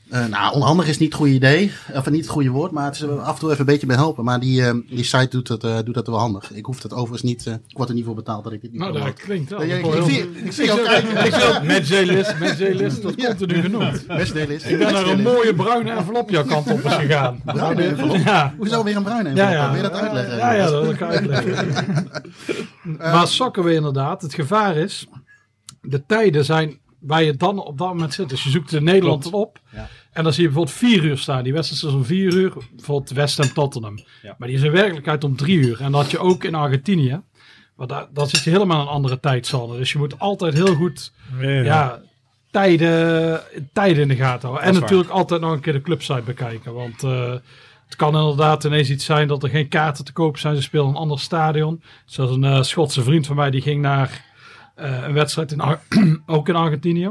eh, nou, onhandig is niet het goede idee, of niet het goede woord, maar het is er af en toe even een beetje bij helpen. Maar die, eh, die site doet dat, eh, doet dat wel handig. Ik hoef dat overigens niet, eh, ik word er niet voor betaald dat ik dit niet Nou, dat klinkt wel. Ja, Ik ik, ik, zie, ik zie jou kijken. Ik wil met J-list, met J-list, dat Ja. continu genoemd. [LAUGHS] Matchdaylist. Ik ben naar een mooie bruine envelop jouw kant op is gegaan. Bruine envelop? Ja. Hoezo weer een bruine envelop? ja. Wil je dat uitleggen? Ja, ja, dat kan ik uitleggen. [LAUGHS] maar sokken weer inderdaad. Het gevaar is, de tijden zijn waar je dan op dat moment zit. Dus je zoekt in Nederland op. Ja. En dan zie je bijvoorbeeld vier uur staan. Die wedstrijd is om vier uur. Bijvoorbeeld West Ham Tottenham. Ja. Maar die is in werkelijkheid om drie uur. En dat je ook in Argentinië. Maar daar, daar zit je helemaal een andere tijdzone. Dus je moet altijd heel goed ja, tijden, tijden in de gaten houden. En natuurlijk altijd nog een keer de clubsite bekijken. Want eh, het kan inderdaad ineens iets zijn dat er geen kaarten te koop zijn. Ze spelen een ander stadion. Zoals een eh, Schotse vriend van mij die ging naar een wedstrijd in Ar- [CLEARS THROAT] ook in Argentinië.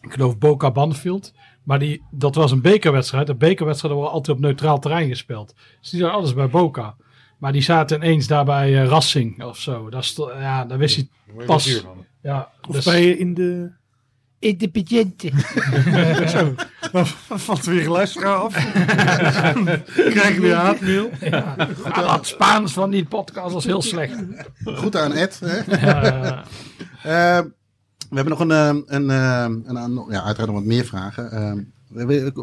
Ik geloof Boca Banfield. Maar die, dat was een bekerwedstrijd. De bekerwedstrijden worden altijd op neutraal terrein gespeeld. Dus die zijn alles bij Boca. Maar die zaten ineens daar bij eh, Racing of zo. Dat is, ja, daar wist hij Pas. ja, Of dus- ben je in de... in de patiënten. Zo, dan valt er weer een luisteraar af. [LAUGHS] Krijg je weer haatmail. Ah, dat Spaans van die podcast was heel slecht. Goed aan Ed. Hè? Ja, Eh, we hebben nog een, eh, een, eh, een, een- ja, uiteraard nog wat meer vragen.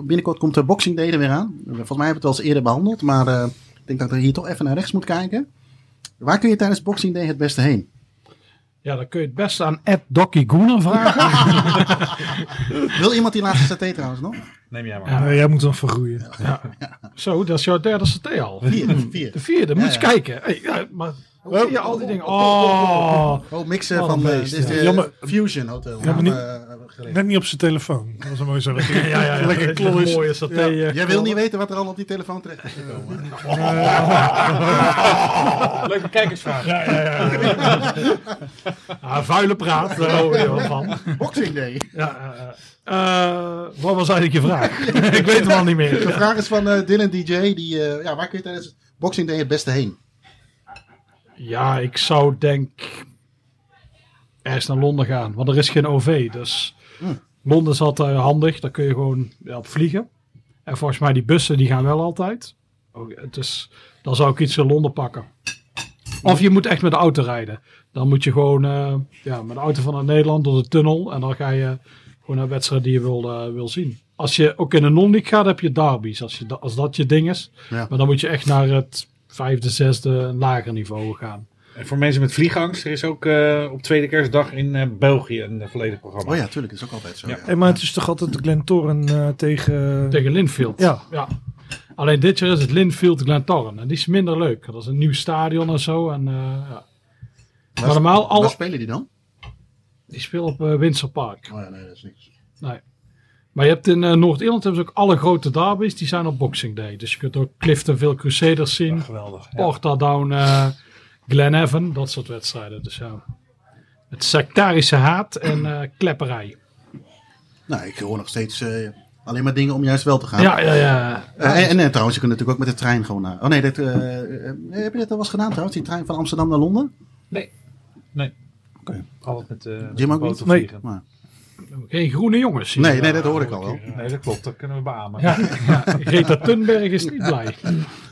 Binnenkort komt de Boxing Day er weer aan. Volgens mij hebben we het wel eens eerder behandeld, maar eh, ik denk dat we hier toch even naar rechts moet kijken. Waar kun je tijdens Boxing Day het beste heen? Ja, dan kun je het beste aan Ed Docky Goenen vragen. [LAUGHS] Wil iemand die laatste CT trouwens nog? Neem jij maar. Ja. Nee, jij moet nog vergroeien. Zo, dat is jouw derde CT al. Vier. vier. De vierde, moet je eens ja. kijken. Hey, ja, maar hoe zie je al die dingen? Oh, Oh, mixen Wat van de, beest, dit is ja. de Jammer. Fusion Hotel. Ja, maar niet- Eh, gelegen. Net niet op zijn telefoon. Dat was een mooi zo. [LAUGHS] Ja, ja, ja. lekker een mooie saté. eh, Jij wil niet weten wat er al op die telefoon terecht is gekomen. [LAUGHS] Leuke kijkersvraag. Ja, ja, ja. [LAUGHS] Ah, vuile praat, daar houden we wel van. Boxing Day. Ja, eh, eh, wat was eigenlijk je vraag? Ik weet het al niet De meer. vraag is van eh, Dylan DJ. Die, eh, ja, waar kun je tijdens Boxing Day het beste heen? Ja, ik zou denk ergens naar Londen gaan, want er is geen OV. Dus Londen is altijd handig, daar kun je gewoon ja, op vliegen. En volgens mij die bussen die gaan wel altijd. Dus dan zou ik iets in Londen pakken. Of je moet echt met de auto rijden. Dan moet je gewoon eh, ja, met de auto vanuit Nederland door de tunnel. En dan ga je gewoon naar wedstrijden die je wil, eh, wil zien. Als je ook in de non-league gaat, heb je derbies. Als, je, als dat je ding is. Ja. Maar dan moet je echt naar het vijfde, zesde, lager niveau gaan. En voor mensen met vliegangst, er is ook eh, op tweede kerstdag in eh, België een eh, volledig programma. Oh ja, tuurlijk. Dat is ook altijd zo. Ja. Ja. Hey, maar het is toch altijd de Glentoren eh tegen... Tegen Linfield. Ja. ja. Alleen dit jaar is het Linfield Glentoran. En die is minder leuk. Dat is een nieuw stadion en zo. En, eh, ja. Maar normaal, Waar spelen die dan? die speelt op Windsor Park. Oh ja, nee, dat is niks. Nee. Maar je hebt in eh, Noord-Ierland hebben ze ook alle grote derbies. Die zijn op Boxing Day. Dus je kunt ook Cliftonville Crusaders zien. Geweldig. Portadown, eh Glenavon. Dat soort wedstrijden. Dus ja. Het sectarische haat en eh, klepperij. Nou, ik hoor nog steeds eh, alleen maar dingen om juist wel te gaan. Ja, ja, ja. En, en, trouwens, je kunt natuurlijk ook met de trein gewoon naar. Oh nee, dat, heb je dat al eens gedaan trouwens? Die trein van Amsterdam naar Londen? Nee. Nee. Oké. Altijd met eh Jim ook boot niet? of Nee. vliegen. Maar, Geen groene jongens. nee, nee, dat hoor ik al wel. Nee, dat klopt. Dat kunnen we beamen. Ja, ja, Greta Thunberg is niet blij.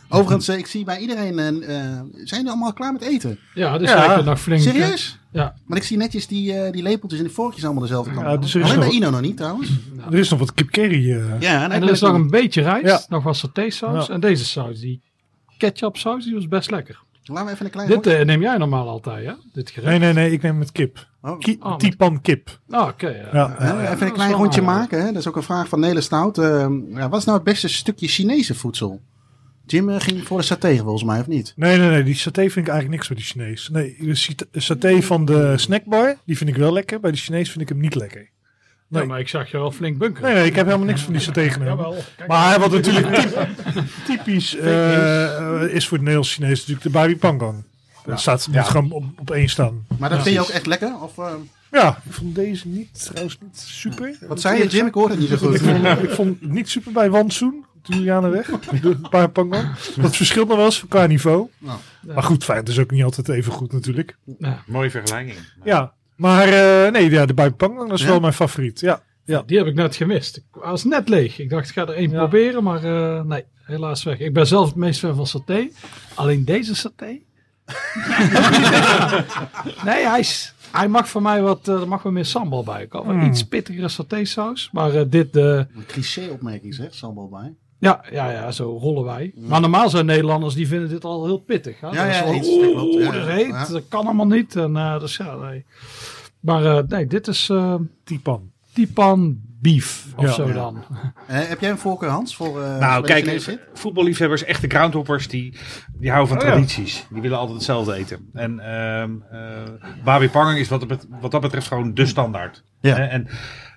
Overigens, eh, ik zie bij iedereen, eh, eh, zijn jullie allemaal klaar met eten? Ja, dus Ja. nog flink. Serieus? Ja. Maar ik zie netjes die, eh, die lepeltjes en die vorkjes allemaal dezelfde kant. Ja, dus Alleen bij Ino nog niet trouwens. Er is nog wat kip curry. eh. Ja, En er is nog een beetje rijst, Ja. nog wat satésaus. Ja. En deze saus, die ketchup saus, die was best lekker. Laten we even een klein Dit rondje- eh, neem jij normaal altijd, hè? Dit gerecht. Nee, nee, nee, ik neem met kip. Oh. Ki Oh, met- Tipan kip. Ah, oké. ja. Ja. Hè, Ja, even een klein wel rondje aardig. maken. Hè? Dat is ook een vraag van Nele Stout. Eh, ja, wat is nou het beste stukje Chinese voedsel? Jim eh, ging voor de saté volgens mij, of niet? Nee, nee, nee. Die saté vind ik eigenlijk niks bij die Chinees. Nee, de sat- saté van de snackbar, die vind ik wel lekker. Bij de Chinees vind ik hem niet lekker. Ja, Nee. maar ik zag je wel flink bunkeren. Nee, nee, ik heb helemaal niks van die. [LAUGHS] Jawel. Kijk. Maar wat natuurlijk [LAUGHS] typ- typisch eh, is voor het Nederlands Chinees natuurlijk de babi pangang. Dat staat moet Ja. gewoon op, op één staan. Maar dat Ja. vind je ook echt lekker? Of, eh, Ja, ik vond deze niet, trouwens niet super. wat zei je Jim? Ik hoorde het niet zo goed. Ik vond, ik vond het niet super bij Wansoen, Julianenweg, de paar pangang. Dat verschilt nog wel eens qua niveau. Nou. Maar goed, fijn, het is ook niet altijd even goed natuurlijk. Ja, Mooie vergelijking. Ja, maar eh, nee, ja, de pangang dat is Ja? wel mijn favoriet. Ja, ja. die heb ik net gemist. Ik was net leeg. Ik dacht, ik ga er één Ja. proberen, maar eh, nee, helaas weg. Ik ben zelf het meest fan van saté. Alleen deze saté. [LAUGHS] nee, hij, is, hij mag voor mij wat, eh, er mag wel meer sambal bij komen. Mm. Iets pittigere satésaus. Maar eh, dit, eh, Een cliché-opmerking zeg, sambal bij. Ja, ja, ja, zo rollen wij. Maar normaal zijn Nederlanders, die vinden dit al heel pittig. Hè? Ja, Dat is ja, oeh, dat klopt. Ja, dat heet, Ja. dat kan allemaal niet. En, eh, dus ja, nee. Maar eh, nee, dit is eh Tipan. Tipan beef of Ja. zo Ja. dan. Heb jij een voorkeur Hans? Voor, eh, Nou, kijk, voetballiefhebbers, echte groundhoppers, die, die houden van Oh, ja. tradities. Die willen altijd hetzelfde eten. En ehm eh Babi Pangang is wat, dat bet- wat dat betreft gewoon de standaard. Ja. Hè, En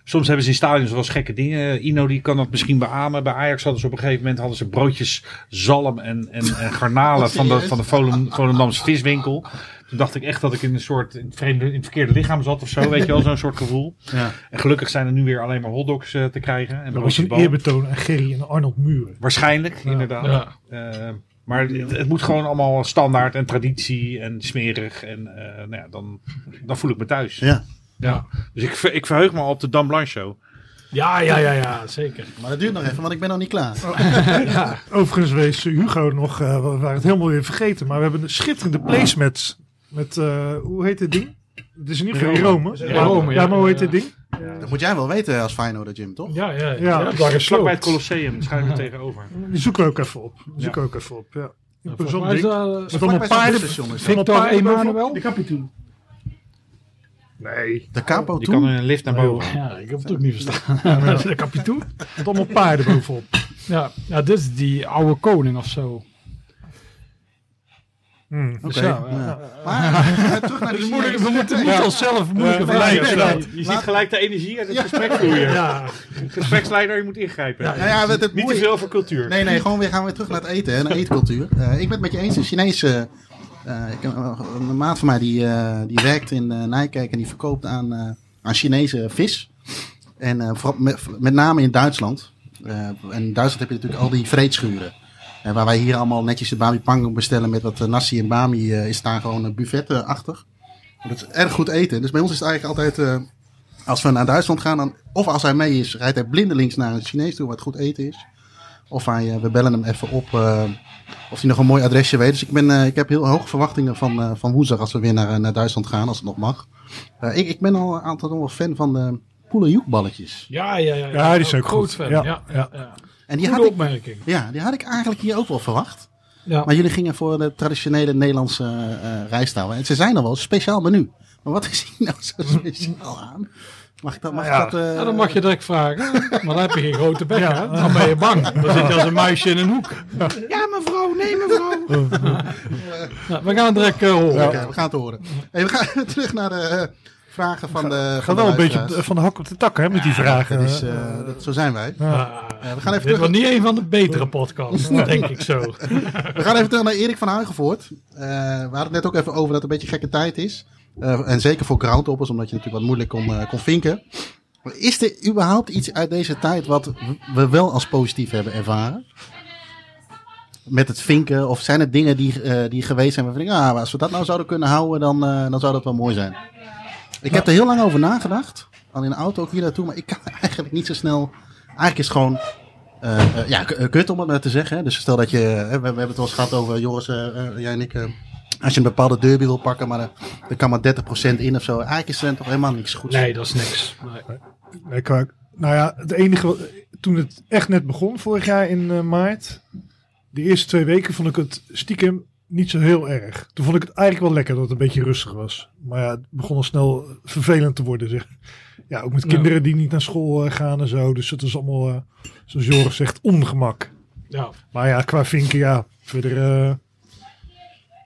soms hebben ze in stadions wel eens gekke dingen. Ino die kan dat misschien beamen. Bij Ajax hadden ze op een gegeven moment hadden ze broodjes zalm en, en, en garnalen [LAUGHS] van de, van de Volendam- Volendamse viswinkel. Toen dacht ik echt dat ik in een soort in het, vreemde, in het verkeerde lichaam zat of zo. Weet je wel, zo'n soort gevoel. Ja. En gelukkig zijn er nu weer alleen maar hotdogs eh, te krijgen. En Dat was een eerbetoon aan Gerry en Arnold Muren. Waarschijnlijk, inderdaad. Ja. Eh, maar het, het moet gewoon allemaal standaard en traditie en smerig. En eh, nou ja, dan, dan voel ik me thuis. Ja. Ja. Dus ik, ik verheug me al op de Dan Blanc show. Ja, ja, ja, ja, zeker. Maar dat duurt nog even, want ik ben nog niet klaar. [LAUGHS] Ja. Overigens wees Hugo nog, eh, we waren het helemaal weer vergeten, maar we hebben een schitterende placemats met, eh, hoe heet dit ding? Het is in ieder geval Rome. Rome, ja. ja. maar hoe heet dit ding? Dat moet jij wel weten als Feyenoord, Jim, toch? Ja, ja, ja. Ja. bij het Colosseum, er tegenover. Die zoeken we ook even op. Die zoeken we ook even op, ja. Mij is ding. dat, Met Vlak allemaal paarden. Victor. Emanuel? De. Nee, De Capo Je kan toe. in een lift naar boven. Ja, ik heb het ook niet verstaan. Dat is [LAUGHS] de kapitoen. met allemaal paarden bovenop. Ja, ja, dit is die oude koning of zo. Hmm. Oké, Dus ja, ja. Maar terug naar [LAUGHS] de Moeilijk, we moeten niet onszelf moeilijke Ja, vergelijken nee. Je ziet gelijk de energie uit het gesprek vloeien. Ja, Gespreksleider, je moet ingrijpen. Nou ja, het, het Niet te veel over cultuur. Nee, nee, gewoon weer gaan we weer terug naar het eten, hè, naar eetcultuur. Eh, ik ben het met je eens, de Chinese... eh, ik, eh, een maat van mij die, eh, die werkt in Nijkerk en die verkoopt aan, aan Chinese vis. En vooral met, name in Duitsland. En in Duitsland heb je natuurlijk al die vreedschuren. En waar wij hier allemaal netjes de bami pangang bestellen met wat nasi en bami, is daar gewoon een buffet-achtig. Dat is erg goed eten. Dus bij ons is het eigenlijk altijd, als we naar Duitsland gaan, dan, of als hij mee is, rijdt hij blindelings naar een Chinees toe waar het goed eten is. Of hij, eh, we bellen hem even op eh, of hij nog een mooi adresje weet. Dus ik, ben, eh, ik heb heel hoge verwachtingen van, eh, van woensdag als we weer naar, naar Duitsland gaan, als het nog mag. Eh, ik, ik ben al een aantal nog wel fan van de poelenjoekballetjes. ja, ja. ja, Ja, die is ook groot goed. fan. Ja, Ja, ja. En die Goede had, ik, opmerking. ja, die had ik eigenlijk hier ook wel verwacht. Ja. Maar jullie gingen voor de traditionele Nederlandse rijstouw. En ze zijn er wel, een speciaal menu. Maar wat is hier nou zo [LAUGHS] speciaal aan? Mag ik dat? Mag Ja. ik dat eh, Ja, dan mag je direct vragen. Maar dan heb je geen grote bek, Ja. hè? Dan ben je bang. Dan zit je als een muisje in een hoek. Ja, mevrouw, nee, mevrouw. [LAUGHS] Nou, we gaan het direct eh, horen. Oké, we gaan het horen. Hey, we gaan [LAUGHS] terug naar de eh, vragen van de. Gaat de wel een beetje op luisteraars. de- van de hak op de tak hè, met die vragen. Dat is, eh, dat, zo zijn wij. We gaan even dit terug- wordt niet een van de betere podcasts, [LAUGHS] denk ik zo. We gaan even terug naar Erik van Huigenvoort. Eh, we hadden het net ook even over dat het een beetje gekke tijd is. Eh, en zeker voor groundhoppers, omdat je natuurlijk wat moeilijk kon, eh, kon vinken. Is er überhaupt iets uit deze tijd wat we wel als positief hebben ervaren? Met het vinken? Of zijn er dingen die, eh, die geweest zijn waarvan ik, ah, als we dat nou zouden kunnen houden, dan, dan zou dat wel mooi zijn. Ik heb er heel lang over nagedacht. Al in de auto ook hier naartoe, maar ik kan [LAUGHS] eigenlijk niet zo snel. Eigenlijk is gewoon eh, ja, kut om het maar te zeggen. Dus stel dat je, we, we hebben het wel eens gehad over Joris, jij en ik. Als je een bepaalde derby wil pakken, maar er, er kan maar 30% in of zo. Eigenlijk is er toch helemaal niks goeds. Nee, dat is niks. Nee. Nee, qua- nou ja, het enige, toen het echt net begon vorig jaar in eh, maart, de eerste twee weken vond ik het stiekem niet zo heel erg. Toen vond ik het eigenlijk wel lekker dat het een beetje rustig was. Maar ja, het begon al snel vervelend te worden. Zeg. Ja, ook met Ja. kinderen die niet naar school eh, gaan en zo. Dus het was allemaal, eh, zoals Joris zegt, ongemak. Ja. Maar ja, qua vinken, ja, verder...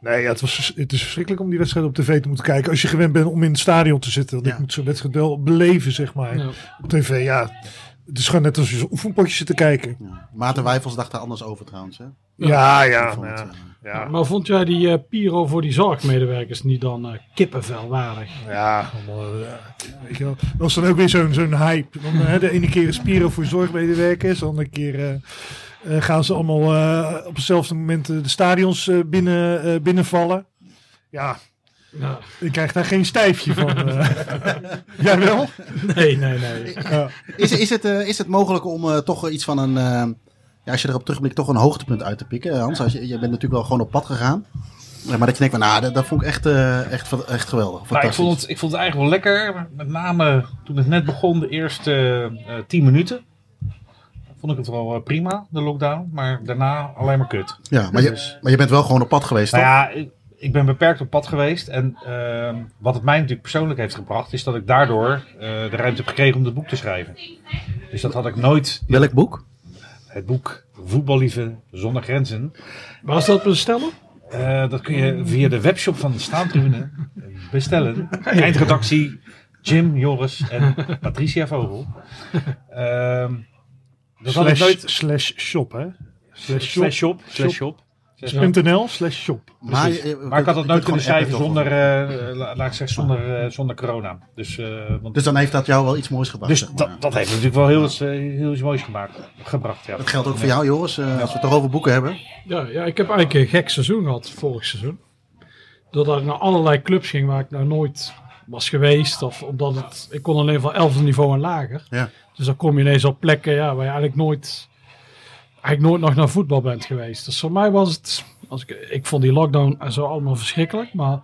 nee, ja, het, was, het is verschrikkelijk om die wedstrijd op tv te moeten kijken. Als je gewend bent om in het stadion te zitten. Want Ja. ik moet zo'n wedstrijd wel beleven, zeg maar. Ja. Op tv, ja. Het is gewoon net als je zo'n oefenpotje zit te kijken. Ja. Maarten Wijfels dacht daar anders over trouwens. Hè? Ja, ja. Vond ja, het, eh, ja. Maar vond jij die eh, Piro voor die zorgmedewerkers niet dan eh, kippenvelwaardig? Ja, allemaal, weet je wel. Dat was dan ook weer zo'n zo'n hype. Dan, de ene keer een Spiro voor zorgmedewerkers. De andere keer eh, gaan ze allemaal eh, op hetzelfde moment eh, de stadions eh, binnen, eh, binnenvallen. Ja, Ja. ik krijg daar geen stijfje van. eh. [LAUGHS] Jij wel? Nee, nee, nee. Is, is, het, eh, is het mogelijk om eh, toch iets van een, eh, ja, als je erop terugblikt, toch een hoogtepunt uit te pikken? Hans, als je, je bent natuurlijk wel gewoon op pad gegaan. Ja, maar dat je denkt, van, nou, dat, dat vond ik echt, eh, echt, echt geweldig. Nou, ik, vond het, ik vond het eigenlijk wel lekker. Met name toen het net begon, de eerste eh, tien minuten. Vond ik het wel eh, prima, de lockdown. Maar daarna alleen maar kut. ja, maar, je, Dus- maar je bent wel gewoon op pad geweest, Nou toch? ja, ik, ik ben beperkt op pad geweest. En ehm, wat het mij natuurlijk persoonlijk heeft gebracht, is dat ik daardoor eh, de ruimte heb gekregen om het boek te schrijven. Dus dat had ik nooit. Welk boek? Het boek Voetballiefde zonder grenzen. Waar is dat te bestellen? Eh, dat kun je via de webshop van de Staantribune bestellen. [LAUGHS] Eindredactie Jim, Joris en Patricia Vogel. Ehm, dat had ik Slash, nooit... slash shop, hè? Slash shop. Slash shop. Slash shop. .nl slash shop. Maar, ik had het nooit kunnen schrijven zonder, eh, la- laat ik zeggen, zonder, eh, zonder corona. Dus, eh, want, Dus dan heeft dat jou wel iets moois gebracht. dus zeg maar. dat, dat heeft natuurlijk wel heel, iets, eh, heel iets moois gemaakt, gebracht. Ja. Dat geldt ook voor jou, Joris. eh, als we het toch over boeken hebben. Ja, ja, ik heb eigenlijk een gek seizoen gehad vorig seizoen. Doordat ik naar allerlei clubs ging waar ik nou nooit was geweest. Of omdat het, ik kon alleen van 11 niveau en lager. Ja. Dus dan kom je ineens op plekken ja, waar je eigenlijk nooit, eigenlijk nooit nog naar voetbal bent geweest. Dus voor mij was het, als ik, ik vond die lockdown en zo allemaal verschrikkelijk. Maar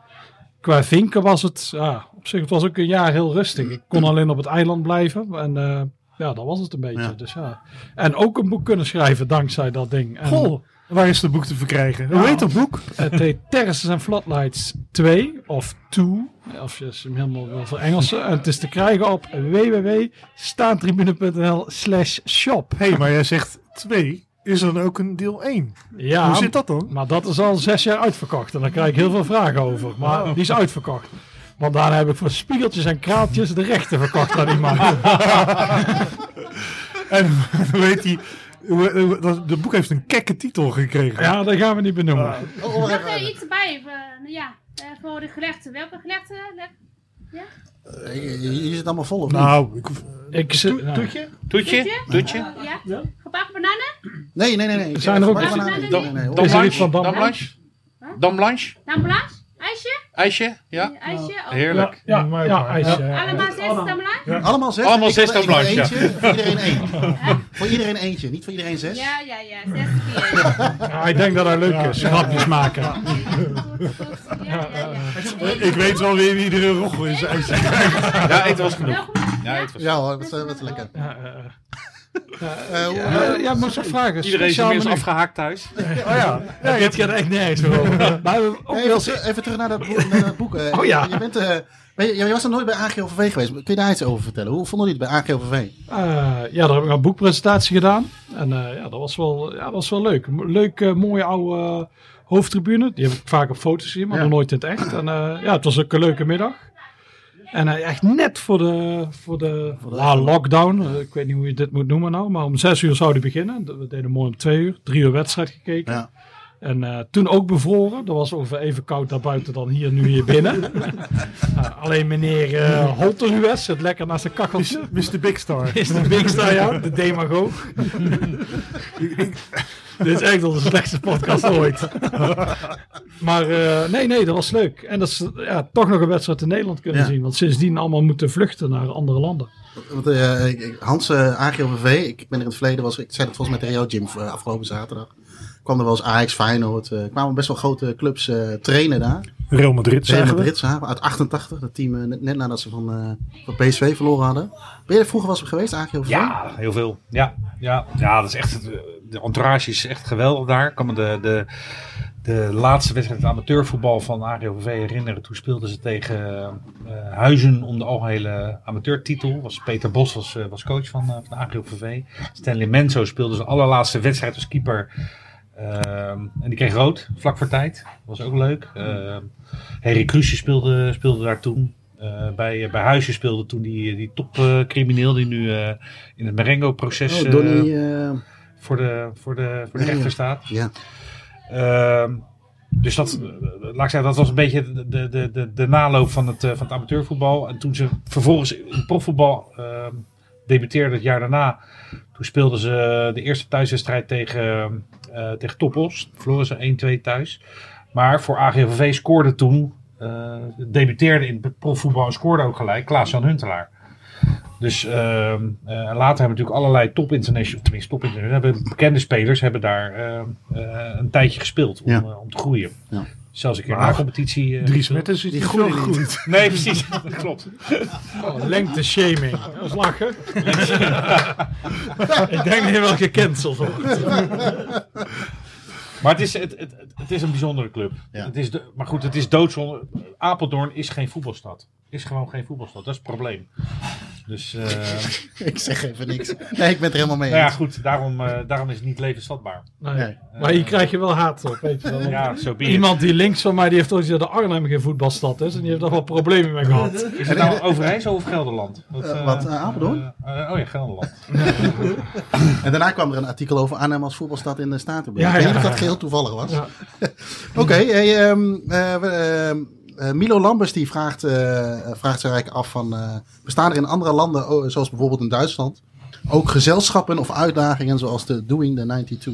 qua vinken was het, ja, op zich het was ook een jaar heel rustig. Ik kon alleen op het eiland blijven. En eh, ja, dat was het een beetje. Ja. Dus, ja. En ook een boek kunnen schrijven dankzij dat ding. En, Goh, waar is het boek te verkrijgen? Hoe heet dat boek? het heet Terraces and Floodlights 2 of 2, of je hem helemaal wil verengelsen. En het is te krijgen op www.staantribune.nl slash shop. Hé, hey, maar jij zegt twee. Is er dan ook een deel 1? Ja, Hoe zit dat dan? maar dat is al zes jaar uitverkocht. En daar krijg ik heel veel vragen over. Maar die is uitverkocht. Want daarna heb ik voor spiegeltjes en kraaltjes de rechten verkocht aan iemand. [LAUGHS] En hoe heet De boek heeft een kekke titel gekregen. Ja, dat gaan we niet benoemen. Oh, oh, er iets bij, eh, ja, eh, voor de gelegden. Welke gelegden? Le- eh, je, je zit allemaal vol, of niet? Nou, ik, Ik zit, nou, toetje? Toetje? Toetje? Ja? Gebakken bananen? Nee, nee, nee. nee. Zijn er ook- bananen. Nee, nee, nee. Is er iets Blanche? Dam Blanche? IJsje? IJsje? Ja? IJsje? Oh. Heerlijk. ja, ja, ijsje, ja. Allemaal zes damblage? Allemaal zes? Allemaal zes dan [LAUGHS] Voor iedereen één. Voor iedereen eentje, niet voor iedereen zes. Ja, ja, ja. Zes keer. [LAUGHS] Ja, ik denk dat hij leuk is. Grapjes maken. Ja, ja, ja. Ik weet wel weer wie iedere roggel is. Ja, eten was genoeg. Ja, eten was Ja hoor, wat, wat lekker. Ja, eh, Eh, hoe- ja, ja, moest ik vragen. Iedereen is inmiddels afgehaakt thuis. Oh ja. Ja, dit gaat echt nergens over. Maar we hebben ook Even, wel even terug naar dat boek. Naar dat boek. eh. Oh ja. Je, bent, eh, ben je, je was er nooit bij AGOVV geweest. Kun je daar iets over vertellen? Hoe vonden jullie het bij AGOVV? Eh, ja, daar heb ik een boekpresentatie gedaan. En eh, ja, dat was wel, ja, dat was wel leuk. Leuk, eh, mooie oude eh, hoofdtribune. Die heb ik vaak op foto's gezien, maar Ja. nog nooit in het echt. En eh, ja, het was ook een leuke middag. En eh, echt net voor de, voor de, ja, lockdown. Eh, ik weet niet hoe je dit moet noemen nou. Maar om zes uur zou die beginnen. We deden mooi om twee uur. Drie uur wedstrijd gekeken. Ja. En eh, toen ook bevroren. Dat was ongeveer even koud daar buiten dan hier, nu hier binnen. [LAUGHS] Nou, alleen meneer uh, Holterhues zit lekker naast zijn kacheltje. Mr. Big Star. [LAUGHS] De Big Star, ja. De demagoog. [LAUGHS] Dit is echt onze slechtste podcast ooit. maar uh, nee, nee, dat was leuk. En dat is ja, toch nog een wedstrijd in Nederland kunnen Ja. zien. Want sindsdien allemaal moeten vluchten naar andere landen. Want, eh, Hans uh, AGOVV, ik ben er in het verleden, was, ik zei het volgens mij tegen jou Jim eh, afgelopen zaterdag. Kwam er wel eens Ajax, Feyenoord, eh kwamen best wel grote clubs eh, trainen daar. Real Madrid Real zagen we. Madrid zagen uit 88, dat team eh, net, net nadat ze van, eh, van PSV verloren hadden. Ben je er vroeger wel eens geweest, AGOVV? Ja, heel veel. Ja, ja, ja dat is echt, het- de entourage is echt geweldig daar. Kan me de, de, de laatste wedstrijd amateurvoetbal van AGOVV herinneren. Toen speelden ze tegen eh, Huizen om de algehele amateurtitel. Was Peter Bos was, was coach van, eh, van AGOVV. Stanley Menzo speelde zijn allerlaatste wedstrijd als keeper. Ehm, en die kreeg rood, vlak voor tijd. was ook leuk. Ehm Harry Kruisje speelde, speelde daar toen. Eh, bij, bij Huisje speelde toen die, die topcrimineel die nu eh, in het Marengo-proces Oh, eh, voor, de, voor, de, voor de rechter ja. staat. ja. Ehm, dus dat, laat ik zeggen, dat was een beetje de, de, de, de, naloop van het, van het amateurvoetbal. En toen ze vervolgens in profvoetbal debuteerden het jaar daarna, toen speelden ze de eerste thuiswedstrijd tegen, eh tegen Toppos. Verloren ze 1-2 thuis. Maar voor AGVV scoorde toen, eh, debuteerde in het profvoetbal en scoorde ook gelijk, Klaas-Jan Huntelaar. Dus eh, later hebben natuurlijk allerlei top international, tenminste top international, hebben bekende spelers hebben daar eh, een tijdje gespeeld om, Ja. eh, om te groeien. Ja. Zelfs een keer Maar na competitie. eh, Dries gespeeld. Mertens is Die niet niet. gegroeid. Nee, precies. [LAUGHS] Dat klopt. Oh, lengte shaming. Dat is lachen. [LAUGHS] Ik denk dat je wel gecanceld wordt. Maar het is, het, het, het is een bijzondere club. Ja. Het is de, maar goed, het is doodzonde. Apeldoorn is geen voetbalstad. Is gewoon geen voetbalstad. Dat is het probleem. Dus eh, [LAUGHS] ik zeg even niks. Nee, ik ben het er helemaal mee nou ja, goed, daarom, eh, daarom is het niet levensvatbaar. Nee. Nee. Maar hier krijg je wel haat op, weet je wel. Ja, zo ben je. Iemand die links van mij, die heeft ooit gezegd dat Arnhem geen voetbalstad is. En die heeft daar wel problemen mee gehad. Is het nou Overijssel of Gelderland? Dat, Eh, wat, Apeldoorn? oh ja, Gelderland. [LAUGHS] En daarna kwam er een artikel over Arnhem als voetbalstad in de Statenburg. Ja, ik weet ja, niet of dat ja. geheel toevallig was. Ja. [LAUGHS] Oké, hey, ehm, eh, Milo Lambers die vraagt, eh, vraagt zich eigenlijk af van... eh, bestaan er in andere landen, oh, zoals bijvoorbeeld in Duitsland... ook gezelschappen of uitdagingen zoals de Doing the 92?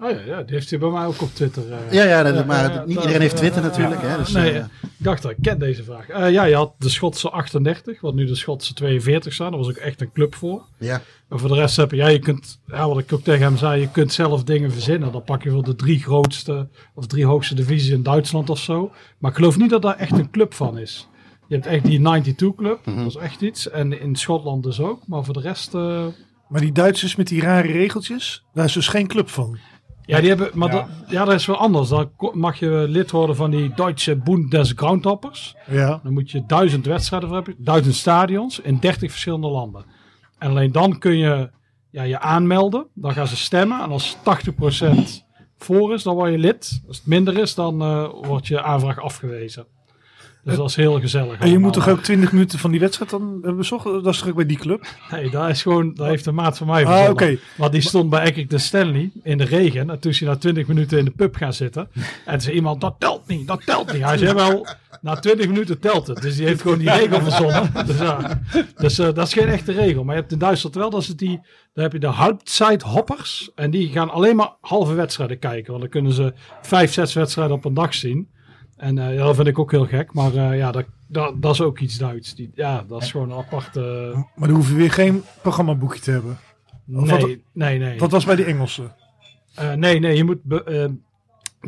Oh ja, ja, die heeft hij bij mij ook op Twitter. eh. Ja, ja, dat- Ja, maar ja, niet dat- iedereen heeft Twitter natuurlijk. hè, dus, nee, eh, ik dacht dat ik ken deze vraag. Eh, ja, je had de Schotse 38, wat nu de Schotse 42 staan. Daar was ook echt een club voor. ja. Maar voor de rest heb je, ja, je kunt, ja, wat ik ook tegen hem zei, je kunt zelf dingen verzinnen. Dan pak je voor de drie grootste of drie hoogste divisies in Duitsland of zo. Maar ik geloof niet dat daar echt een club van is. Je hebt echt die 92 club, dat is echt iets. En in Schotland dus ook. Maar voor de rest, eh, Maar die Duitsers met die rare regeltjes, daar is dus geen club van. Ja, die hebben, maar Ja. Dat, ja, dat is wel anders. Dan mag je lid worden van die Duitse Bund des Groundhoppers. Ja. Dan moet je duizend wedstrijden voor hebben, duizend stadions in 30 verschillende landen. En alleen dan kun je ja, je aanmelden. Dan gaan ze stemmen. En als 80% voor is, dan word je lid. Als het minder is, dan eh, wordt je aanvraag afgewezen. Dus dat is heel gezellig. En je moet toch ook 20 minuten van die wedstrijd dan hebben bezocht? Dat is ook bij die club? Nee, dat is gewoon, dat heeft een maat van mij Ah, oké. Want die stond bij Eckert de Stanley in de regen. En toen is hij na 20 minuten in de pub gaan zitten. En zei iemand, dat telt niet, dat telt niet. Hij zei wel, na 20 minuten telt het. Dus die heeft gewoon die regel verzonnen. Dus, ja. dus eh, dat is geen echte regel. Maar je hebt in Duitsland wel, dat is het die, dan heb je de halbzeithoppers. En die gaan alleen maar halve wedstrijden kijken. Want dan kunnen ze vijf, zes wedstrijden op een dag zien. En eh, ja, dat vind ik ook heel gek. Maar eh, ja, dat, dat, dat is ook iets Duits. Die, ja, dat is gewoon een aparte... Maar dan hoef je weer geen programmaboekje te hebben. Of wat- Nee, nee, nee. Dat was bij de Engelsen. Eh, nee, nee, je moet. be- eh,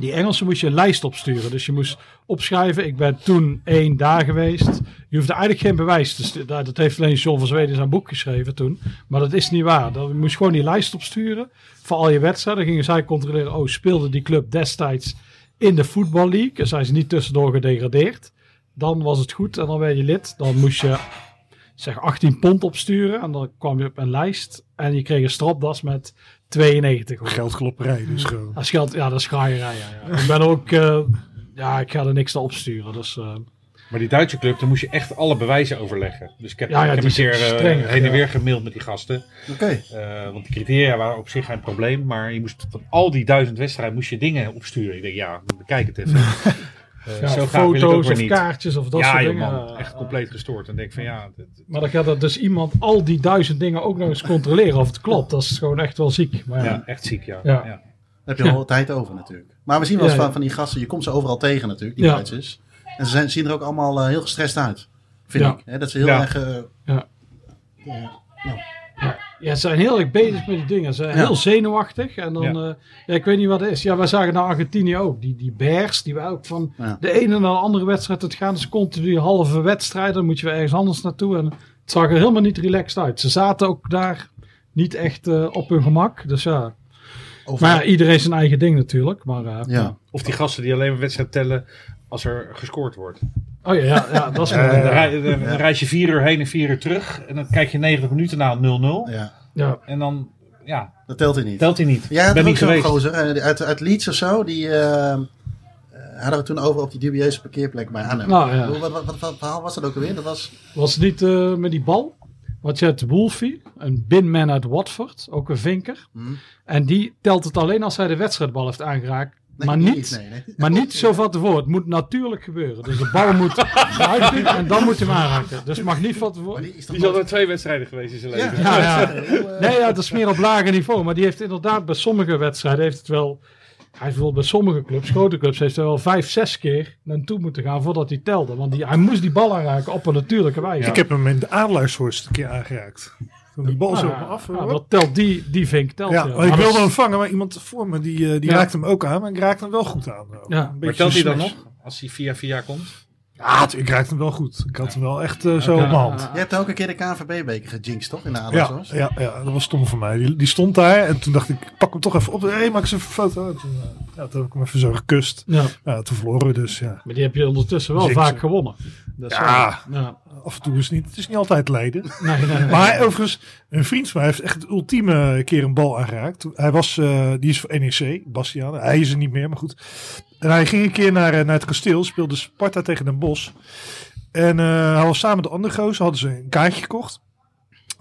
die Engelsen moest je een lijst opsturen. Dus je moest opschrijven. Ik ben toen één daar geweest. Je hoefde eigenlijk geen bewijs te sturen. Dat heeft alleen John van Zweden zijn boek geschreven toen. Maar dat is niet waar. Dan moest je gewoon die lijst opsturen. Voor al je wedstrijden. Dan gingen zij controleren. Oh, speelde die club destijds in de Football League? Zijn ze niet tussendoor gedegradeerd? Dan was het goed. En dan werd je lid. Dan moest je zeg 18 pond opsturen. En dan kwam je op een lijst. En je kreeg een stropdas met 92. of zo. Geldklopperij dus gewoon. Dat is geld, ja, dat is graaierij. Ja, ja. Ik ben ook, eh, ja, ik ga er niks naar opsturen. Dus, eh, Maar die Duitse club, daar moest je echt alle bewijzen overleggen. Dus ik heb, Ja, ja, ik heb een keer eh, strenger, heen en ja. weer gemaild met die gasten. Oké. Eh, want die criteria waren op zich geen probleem. Maar je moest van al die duizend wedstrijden moest je dingen opsturen. Ik denk, ja, bekijk het even. [LAUGHS] Eh, Ja, zo graag wil ik ook foto's weer of niet. kaartjes of dat ja, soort dingen. man. Echt compleet gestoord. En denk van ja, dit- Maar dan gaat er dus iemand al die duizend dingen ook nog eens controleren of het klopt. Dat is gewoon echt wel ziek. Maar ja. ja, echt ziek, ja. Ja. ja. Daar heb je al tijd over natuurlijk. Maar we zien wel eens Ja, ja. van, van die gasten, je komt ze overal tegen natuurlijk, die Ja. Duitsers. En ze zijn, zien er ook allemaal eh, heel gestrest uit, vind Ja. ik. Hè, dat ze heel Ja. erg... eh, Ja. ja, Ja, ze zijn heel erg bezig met die dingen. Ze zijn Ja. heel zenuwachtig. En dan, Ja. ik weet niet wat het is. Ja, wij zagen naar Argentinië ook. Die, die Bears, die wij ook van Ja. de ene naar de andere wedstrijd. Het gaan ze continu die halve wedstrijden. Dan moet je weer ergens anders naartoe. En het zag er helemaal niet relaxed uit. Ze zaten ook daar niet echt eh, op hun gemak. Dus ja. Maar ja, iedereen zijn eigen ding natuurlijk. Maar, eh, Ja. Of die gasten die alleen maar wedstrijd tellen als er gescoord wordt. Oh ja, ja, ja dat is wel. Dan, rij- dan- dan reis je vier uur heen en vier uur terug. En dan kijk je 90 minuten na 0-0. ja, ja. En dan, ja, dat telt hij niet. telt hij niet. Had ben ook niet geweest. gozer uit, uit Leeds of zo, die eh, eh, hadden we het toen over op die dubieuze parkeerplek bij Arnhem. Nou, ja. Wat, wat, wat, wat verhaal was dat ook alweer? Dat was... Was het niet eh, met die bal? Want je hebt Wolfie, een binman uit Watford, ook een vinker. Hm? En die telt het alleen als hij de wedstrijdbal heeft aangeraakt. Nee, maar niet, Nee, nee. maar niet zo van tevoren. Het moet natuurlijk gebeuren. Dus de bal moet [LAUGHS] eruit en dan moet hij hem aanraken. Dus het mag niet van tevoren. die is toch Die is al twee wedstrijden geweest in zijn Ja. leven. Ja, Nee, ja, dat is meer op lager niveau. Maar die heeft inderdaad bij sommige wedstrijden heeft het wel. Hij heeft bijvoorbeeld bij sommige clubs, grote clubs, heeft er wel vijf, zes keer naartoe moeten gaan voordat hij telde. Want die, hij moest die bal aanraken op een natuurlijke wijze. Ik heb hem in de Adelaarshorst een keer aangeraakt. Die bal zo Ah, op me af. ah, dat telt die, die vink telt. ja, maar ik Maar wilde hem vangen, maar iemand voor me die, eh, die Ja. raakte hem ook aan. Maar ik raakte hem wel goed aan. Een Ja. beetje Maar telt hij dan nog? Als hij via via komt? Ja, ik raakte hem wel goed. Ik had hem wel echt eh, zo op mijn hand. Je hebt ook een keer de KNVB-beker gejinxed, toch? In de Ja, ja, ja, dat was stom van mij. Die, die stond daar en toen dacht ik, pak hem toch even op. Hé, hey, maak eens even een foto. En toen, eh, ja, toen heb ik hem even zo gekust. Ja, Ja, toen verloren we dus, ja. maar die heb je ondertussen wel Jinxen. vaak gewonnen. Dat is Ja. wel- ja. Af en toe is het niet, het is niet altijd lijden. [LAUGHS] Nee, nee, nee. Maar overigens, een vriend van mij heeft echt het ultieme keer een bal aangeraakt. Hij was, eh, die is voor NEC, Bastiaan. Hij is er niet meer, maar goed. En hij ging een keer naar, eh, naar het kasteel, speelde Sparta tegen Den Bosch. En eh, hij was samen met de andere gozer, hadden ze een kaartje gekocht.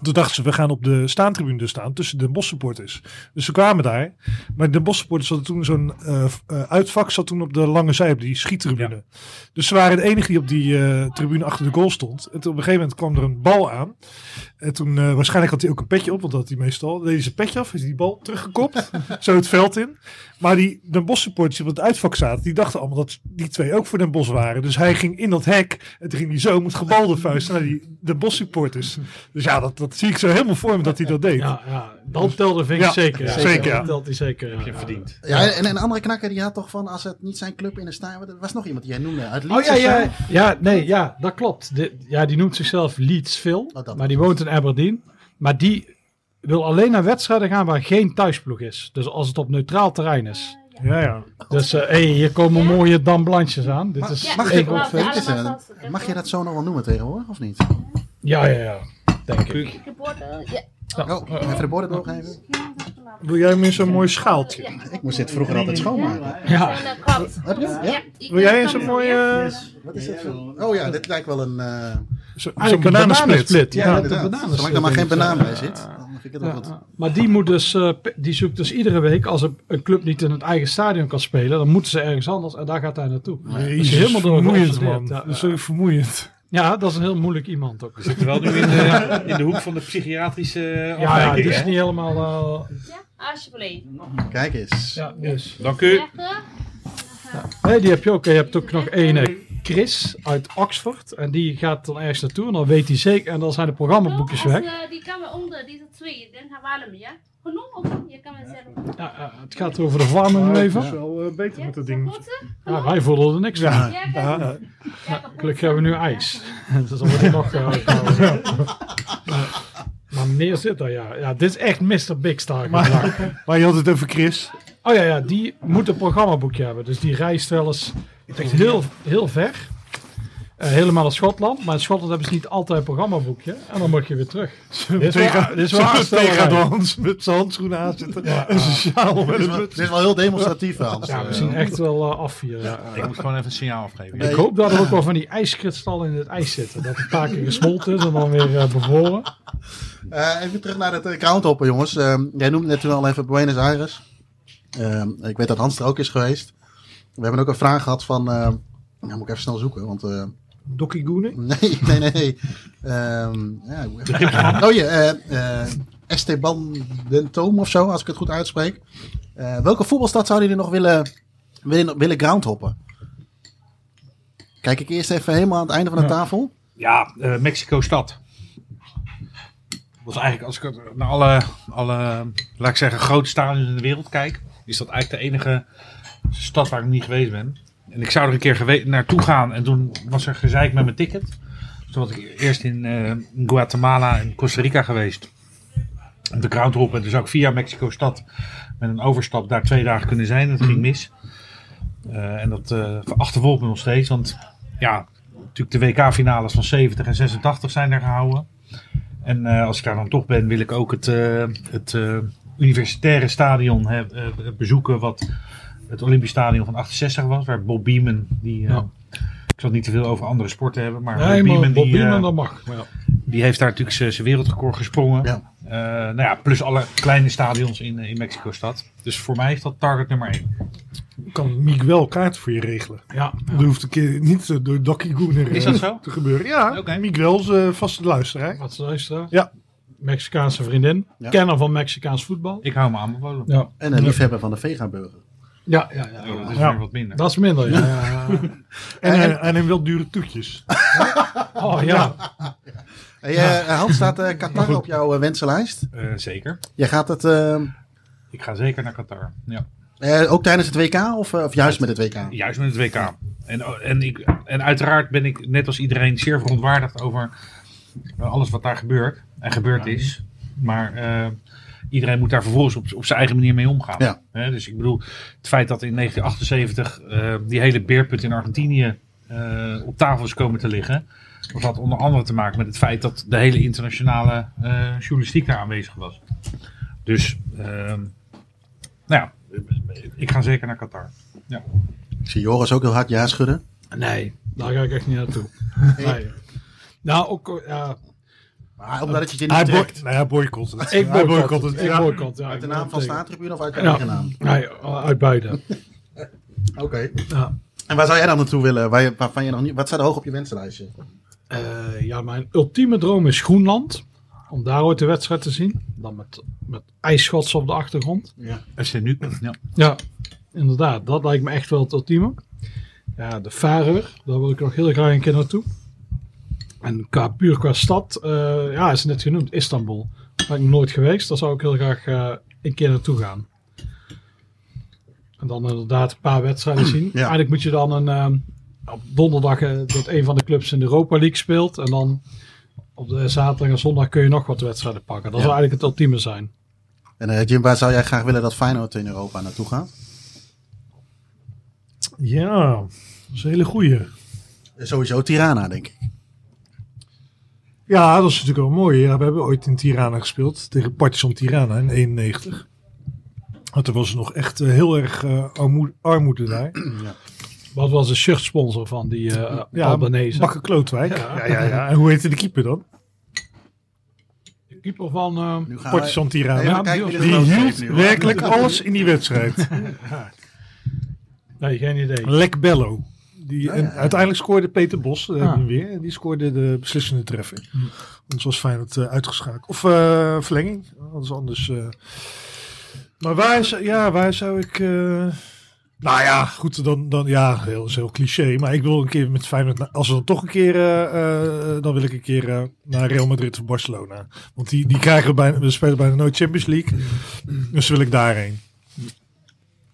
Toen dachten ze, we gaan op de staantribune staan tussen de Bosch supporters. Dus ze kwamen daar. Maar de Bosch supporters hadden toen zo'n eh, uitvak, zat toen op de lange zij, op die schiettribune. Dus ze waren de enige die op die eh, tribune achter de goal stond. En op een gegeven moment kwam er een bal aan. En toen, eh, waarschijnlijk had hij ook een petje op, want dat had hij meestal. Dan deed hij zijn petje af, is die bal teruggekopt, [LAUGHS] zo het veld in. Maar die Den Bosch supporters die op het uitvak zaten, die dachten allemaal dat die twee ook voor Den Bosch waren. Dus hij ging in dat hek en toen ging hij zo met gebalde vuist naar die Den Bosch supporters. Dus ja, dat, dat zie ik zo helemaal voor me dat hij dat deed. Ja, ja, dan telde Vink Ja, zeker. ja, zeker, ja. Dan telt hij zeker. Heb je ja. verdiend. Ja, en en een andere knakker die had toch van, als het niet zijn club in de stijl... Er was nog iemand die jij noemde, uit Oh Leeds ja, of zo? ja, ja, nee, ja, dat klopt. De, ja, die noemt zichzelf Leedsville, Oh, dat maar die woont in Aberdeen. Maar die wil alleen naar wedstrijden gaan waar geen thuisploeg is. Dus als het op neutraal terrein is. Ja, ja. Dus eh hey, hier komen mooie damblansjes aan. Dit is Mag je, is, eh, vast. Dat mag je dat zo nog wel noemen tegenwoordig, of niet? Ja, ja, ja. Denk ik. Ik woorden, ja. Oh, even de borden doorgeven. Dat. Wil jij in zo'n mooi schaaltje? Ik moest dit vroeger altijd schoonmaken. Ja. Heb je? Ja. ik Wil jij in zo'n mooie ja. Wat is dit voor... Oh ja, dit lijkt wel een... eh zo- zo'n bananensplit? ja, Ja, de inderdaad. bananensplit. Zolang er maar geen banaan bij zit, Ja. dan vind ik het wel goed. Ja, maar die, moet dus, eh, die zoekt dus iedere week, als een, club niet in het eigen stadion kan spelen, dan moeten ze ergens anders en daar gaat hij naartoe. Jezus, Dus helemaal door vermoeiend, man. ja. Dat is zo vermoeiend. Ja, dat is een heel moeilijk iemand ook. Terwijl nu in de, in de hoek van de psychiatrische Ja, ja afwijking, die is niet helemaal... eh, Ja, alsjeblieft. Kijk eens. ja, dus. Dank u. Leggen. Nee, die heb je ook. Je hebt ook nog ene Chris uit Oxford. En die gaat dan ergens naartoe. En dan weet hij zeker. En dan zijn de programmaboekjes Als, weg. eh, die kan we onder deze twee, dan gaan we hem, ja? Genoeg of je kan het zeggen. Ja, het gaat over de Dat is even. wel eh, beter Ja, met dat zo ding. Ja, wij voelen er niks van. Ja. Gelukkig hebben we nu ijs. dus dan wordt het nog... maar, maar meneer zit daar, ja. Ja, dit is echt Mr. Big Star. gedrag. Maar je had het over Chris. Oh ja, ja, die moet een programmaboekje hebben. Dus die reist wel eens echt heel, heel ver. eh, helemaal naar Schotland. Maar in Schotland hebben ze niet altijd een programmaboekje. En dan mag je weer terug. Dit is Tegen, wel- dit is wel tegen met zijn handschoenen aan zitten. En zijn sjaal met Dit is een wel, muts. dit is wel heel demonstratief, Hans. Ja, we Eh, zien echt wel eh, afvieren. ja. Ik moet gewoon even een signaal afgeven. Nee. Ik hoop dat er ook wel van die ijskristallen in het ijs zitten. Dat het een paar keer gesmolten is en dan weer eh, bevroren. Eh, even terug naar het uh, groundhoppen, jongens. Ehm, jij noemde net al even Buenos Aires. Ehm, ik weet dat Hans er ook is geweest. We hebben ook een vraag gehad van... ehm nou, moet ik even snel zoeken, want... eh, Dokkie Goene. [LAUGHS] nee, nee, nee. nee. Ehm, ja, oh ja, eh, eh, Esteban Dentoom of zo, als ik het goed uitspreek. Eh, welke voetbalstad zouden jullie nog willen, willen, willen groundhoppen? Kijk ik eerst even helemaal aan het einde van de tafel. Ja, eh, Mexico-stad. Dat is eigenlijk, als ik naar alle, alle, laat ik zeggen, grote stadions in de wereld kijk, is dat eigenlijk de enige stad waar ik niet geweest ben. En ik zou er een keer naartoe gaan en toen was er gezeik met mijn ticket. Toen was ik eerst in eh, Guatemala en Costa Rica geweest. De ground op en dus ook via Mexico-stad met een overstap daar twee dagen kunnen zijn. Dat ging mis. Eh, en dat eh achtervolgt me nog steeds, want ja, natuurlijk de WK-finales van 70 en 86 zijn er gehouden. En als ik daar dan toch ben, wil ik ook het, het universitaire stadion hè, bezoeken. Wat het Olympisch Stadion van 68 was. Waar Bob Beeman, die, eh, Ja. ik zal het niet te veel over andere sporten hebben. Maar Nee, Bob maar Beeman, Bob die, eh, Beeman, dat mag. Ja. die heeft daar natuurlijk zijn wereldrecord gesprongen. Ja. Eh, nou ja, plus alle kleine stadions in, in Mexico-stad. Dus voor mij is dat target nummer 1. Kan Miguel kaart voor je regelen. Ja, Dat hoeft een keer niet door Dokkie Goene Is dat zo? te gebeuren. Ja. Miguel is eh, vaste luisteraar. wat is luisteren? Ja. Mexicaanse vriendin. Ja. Kenner van Mexicaans voetbal. Ik hou me aanbevolen. Ja, En een liefhebber van de vegaburger. Ja, ja. ja, Oh, dat is Ja. weer wat minder. Dat is minder, ja. [LAUGHS] ja, ja. En, hij- hij neemt wel dure toetjes. [LAUGHS] Oh ja. Hey, eh, Hans, staat eh, Qatar op jouw eh, wensenlijst? Eh, zeker. Jij gaat het eh, Ik ga zeker naar Qatar. Ja. eh, ook tijdens het WK of, eh, of juist met het WK? Juist met het WK. En, en, ik, en uiteraard ben ik net als iedereen zeer verontwaardigd over alles wat daar gebeurt en gebeurd is. Maar eh, iedereen moet daar vervolgens op, op zijn eigen manier mee omgaan. Ja. Hè, dus ik bedoel, het feit dat in 1978 eh, die hele beerput in Argentinië eh, op tafel is komen te liggen. Dat had onder andere te maken met het feit dat de hele internationale eh, journalistiek daar aanwezig was. Dus, ehm, nou ja, ik ga zeker naar Qatar. Ik zie Joris ook heel hard ja schudden. Nee, daar ga ik echt niet naartoe. Nee. Nou, ook, ja, Maar omdat het je Hij niet trekt. nou boycott het. ik boycott het. het. Ik ja. boycott, ja. Uit de naam van staatribune of uit de Ja. eigen naam? Nee, uit beide. Oké. Ja. En waar zou jij dan naartoe willen? Waar je, waarvan je nog niet, wat staat er hoog op je wensenlijstje? Eh, ja, mijn ultieme droom is Groenland. Om daar ooit de wedstrijd te zien. Dan met, met ijsschots op de achtergrond. Ja. FC nu. Ja. Ja, inderdaad. Dat lijkt me echt wel het ultieme. Ja, de Faroe, daar wil ik nog heel graag een keer naartoe. En qua, puur qua stad, eh, ja, is net genoemd, Istanbul. Daar ben ik nog nooit geweest. Daar zou ik heel graag eh, een keer naartoe gaan. En dan inderdaad een paar wedstrijden zien. Eigenlijk moet je dan een, eh, op donderdag eh, dat een van de clubs in de Europa League speelt. En dan op de zaterdag en zondag kun je nog wat wedstrijden pakken. Dat Ja. zou eigenlijk het ultieme zijn. En eh, Jim, waar zou jij graag willen dat Feyenoord in Europa naartoe gaat? Ja, dat is een hele goeie. Sowieso Tirana, denk ik. Ja, dat is natuurlijk wel mooi. Ja, we hebben ooit in Tirana gespeeld. Tegen Partizan Tirana in 91. Want er was nog echt eh, heel erg eh, armoede, armoede daar. Wat was de shirtsponsor van die eh Ja, Albanese? Bakker Klootwijk. Ja. Ja. Ja, ja, En hoe heette de keeper dan? De keeper van... eh, Partizan Tirana. Ja, Die hield nu, werkelijk alles in die wedstrijd. [LAUGHS] nee, geen idee. Lek Bello. Die, Ja, en uiteindelijk scoorde Peter Bos eh, Ah. weer. En die scoorde de beslissende treffer. Ons was fijn het uitgeschakeld. Of eh, verlenging. Dat is anders. eh. Maar waar, zou- ja, waar zou ik... eh, nou ja, goed, dan, dan ja, heel, is heel cliché. Maar ik wil een keer met Feyenoord, als we dan toch een keer, eh, eh, dan wil ik een keer eh, naar Real Madrid of Barcelona. Want die, die krijgen bijna, we spelen bijna nooit Champions League. Dus wil ik daarheen.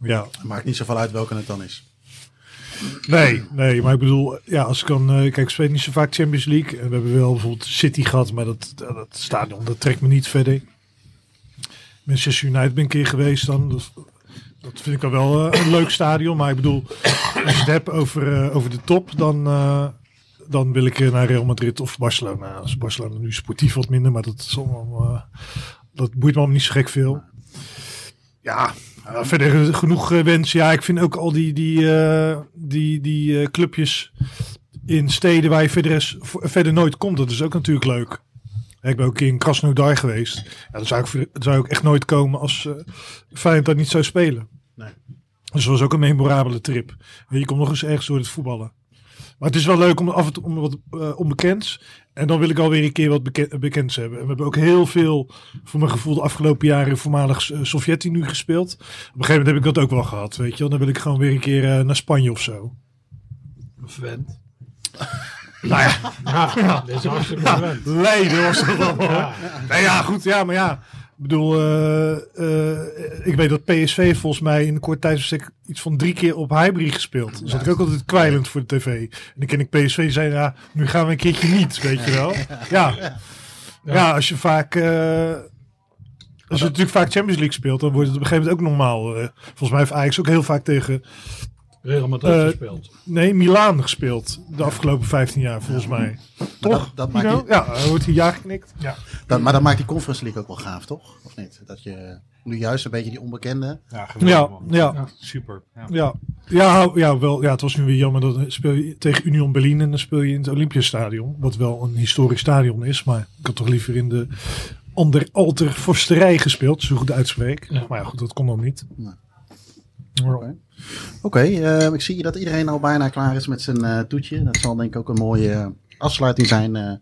Ja, Maakt niet zoveel uit welke het dan is. Nee, nee, maar ik bedoel, ja, als ik dan, eh, kijk, ik speel niet zo vaak Champions League. En we hebben wel bijvoorbeeld City gehad, maar dat, dat, stadion, dat trekt me niet verder. Manchester United ben ik een keer geweest dan. Dat, dat vind ik dan wel eh, een leuk stadion. Maar ik bedoel, als je het hebt over, eh, over de top, dan, dan wil ik naar Real Madrid of Barcelona. Als Barcelona nu sportief wat minder, maar dat, is dat boeit me allemaal niet zo gek veel. Ja, verder genoeg eh, wens. Ja, ik vind ook al die, die, eh, die, die eh, clubjes in steden waar je verder, is, verder nooit komt. Dat is ook natuurlijk leuk. Ik ben ook in Krasnodar geweest. Ja, dan zou ik, dan zou ik echt nooit komen als uh, Feyenoord daar niet zou spelen. Nee. Dus dat was ook een memorabele trip. Je komt nog eens ergens door het voetballen. Maar het is wel leuk om af en toe om wat eh, onbekends. En dan wil ik alweer een keer wat beke bekends hebben. En we hebben ook heel veel, voor mijn gevoel, de afgelopen jaren voormalig eh, Sovjet-Unie gespeeld. Op een gegeven moment heb ik dat ook wel gehad, weet je wel. Dan wil ik gewoon weer een keer eh, naar Spanje of zo. Verwend. [LAUGHS] Nou ja, Ja, dit is hartstikke. Leiden was dat wel. Ja. Nou ja, goed, ja, maar ja. Ik bedoel, eh, eh, ik weet dat PSV volgens mij in een kort tijdsbestek iets van drie keer op Highbury gespeeld. Dus zat ik ook altijd kwijlend voor de tv. En dan ken ik PSV zei, ja, nu gaan we een keertje niet, weet je wel. Ja, ja als je vaak... eh, als je natuurlijk vaak Champions League speelt, dan wordt het op een gegeven moment ook normaal. volgens mij heeft Ajax ook heel vaak tegen, Real Madrid Eh, gespeeld. nee, Milaan gespeeld. De afgelopen 15 jaar, volgens mij. Maar Toch? dat, dat maakt die, Ja, dan wordt hij ja geknikt. Ja. dat, maar dat maakt die Conference League ook wel gaaf, toch? Of niet? Dat je nu juist een beetje die onbekende... Ja, geweldig, Ja, ja. Super. Ja. Ja, ja, ja, wel, ja, het was nu weer jammer dat dan speel je tegen Union Berlin en dan speel je in het Olympiastadion. Wat wel een historisch stadion is, maar ik had toch liever in de ander alter vorsterij gespeeld, zo goed uitspreek. Ja. Maar ja, goed, dat kon dan niet. Nee. Oké, eh, ik zie dat iedereen al bijna klaar is met zijn eh, toetje. Dat zal denk ik ook een mooie eh, afsluiting zijn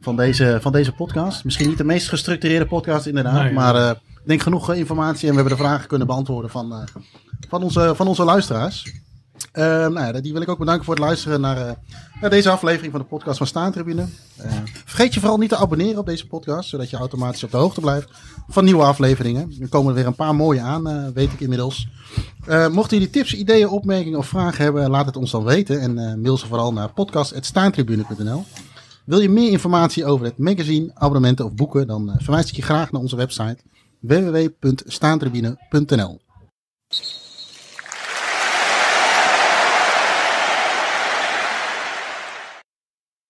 van, deze, van deze podcast. Misschien niet de meest gestructureerde podcast inderdaad, Nee, maar ik denk genoeg informatie en we hebben de vragen kunnen beantwoorden van, van, onze, van onze luisteraars. Eh, nou ja, die wil ik ook bedanken voor het luisteren naar, naar deze aflevering van de podcast van Staantribune. Eh vergeet je vooral niet te abonneren op deze podcast, zodat je automatisch op de hoogte blijft van nieuwe afleveringen. Er komen er weer een paar mooie aan, eh, weet ik inmiddels. Eh, mochten jullie tips, ideeën, opmerkingen of vragen hebben, laat het ons dan weten. En mail ze vooral naar podcast.staantribune.nl. Wil je meer informatie over het magazine, abonnementen of boeken, dan verwijs ik je graag naar onze website www.staantribune.nl.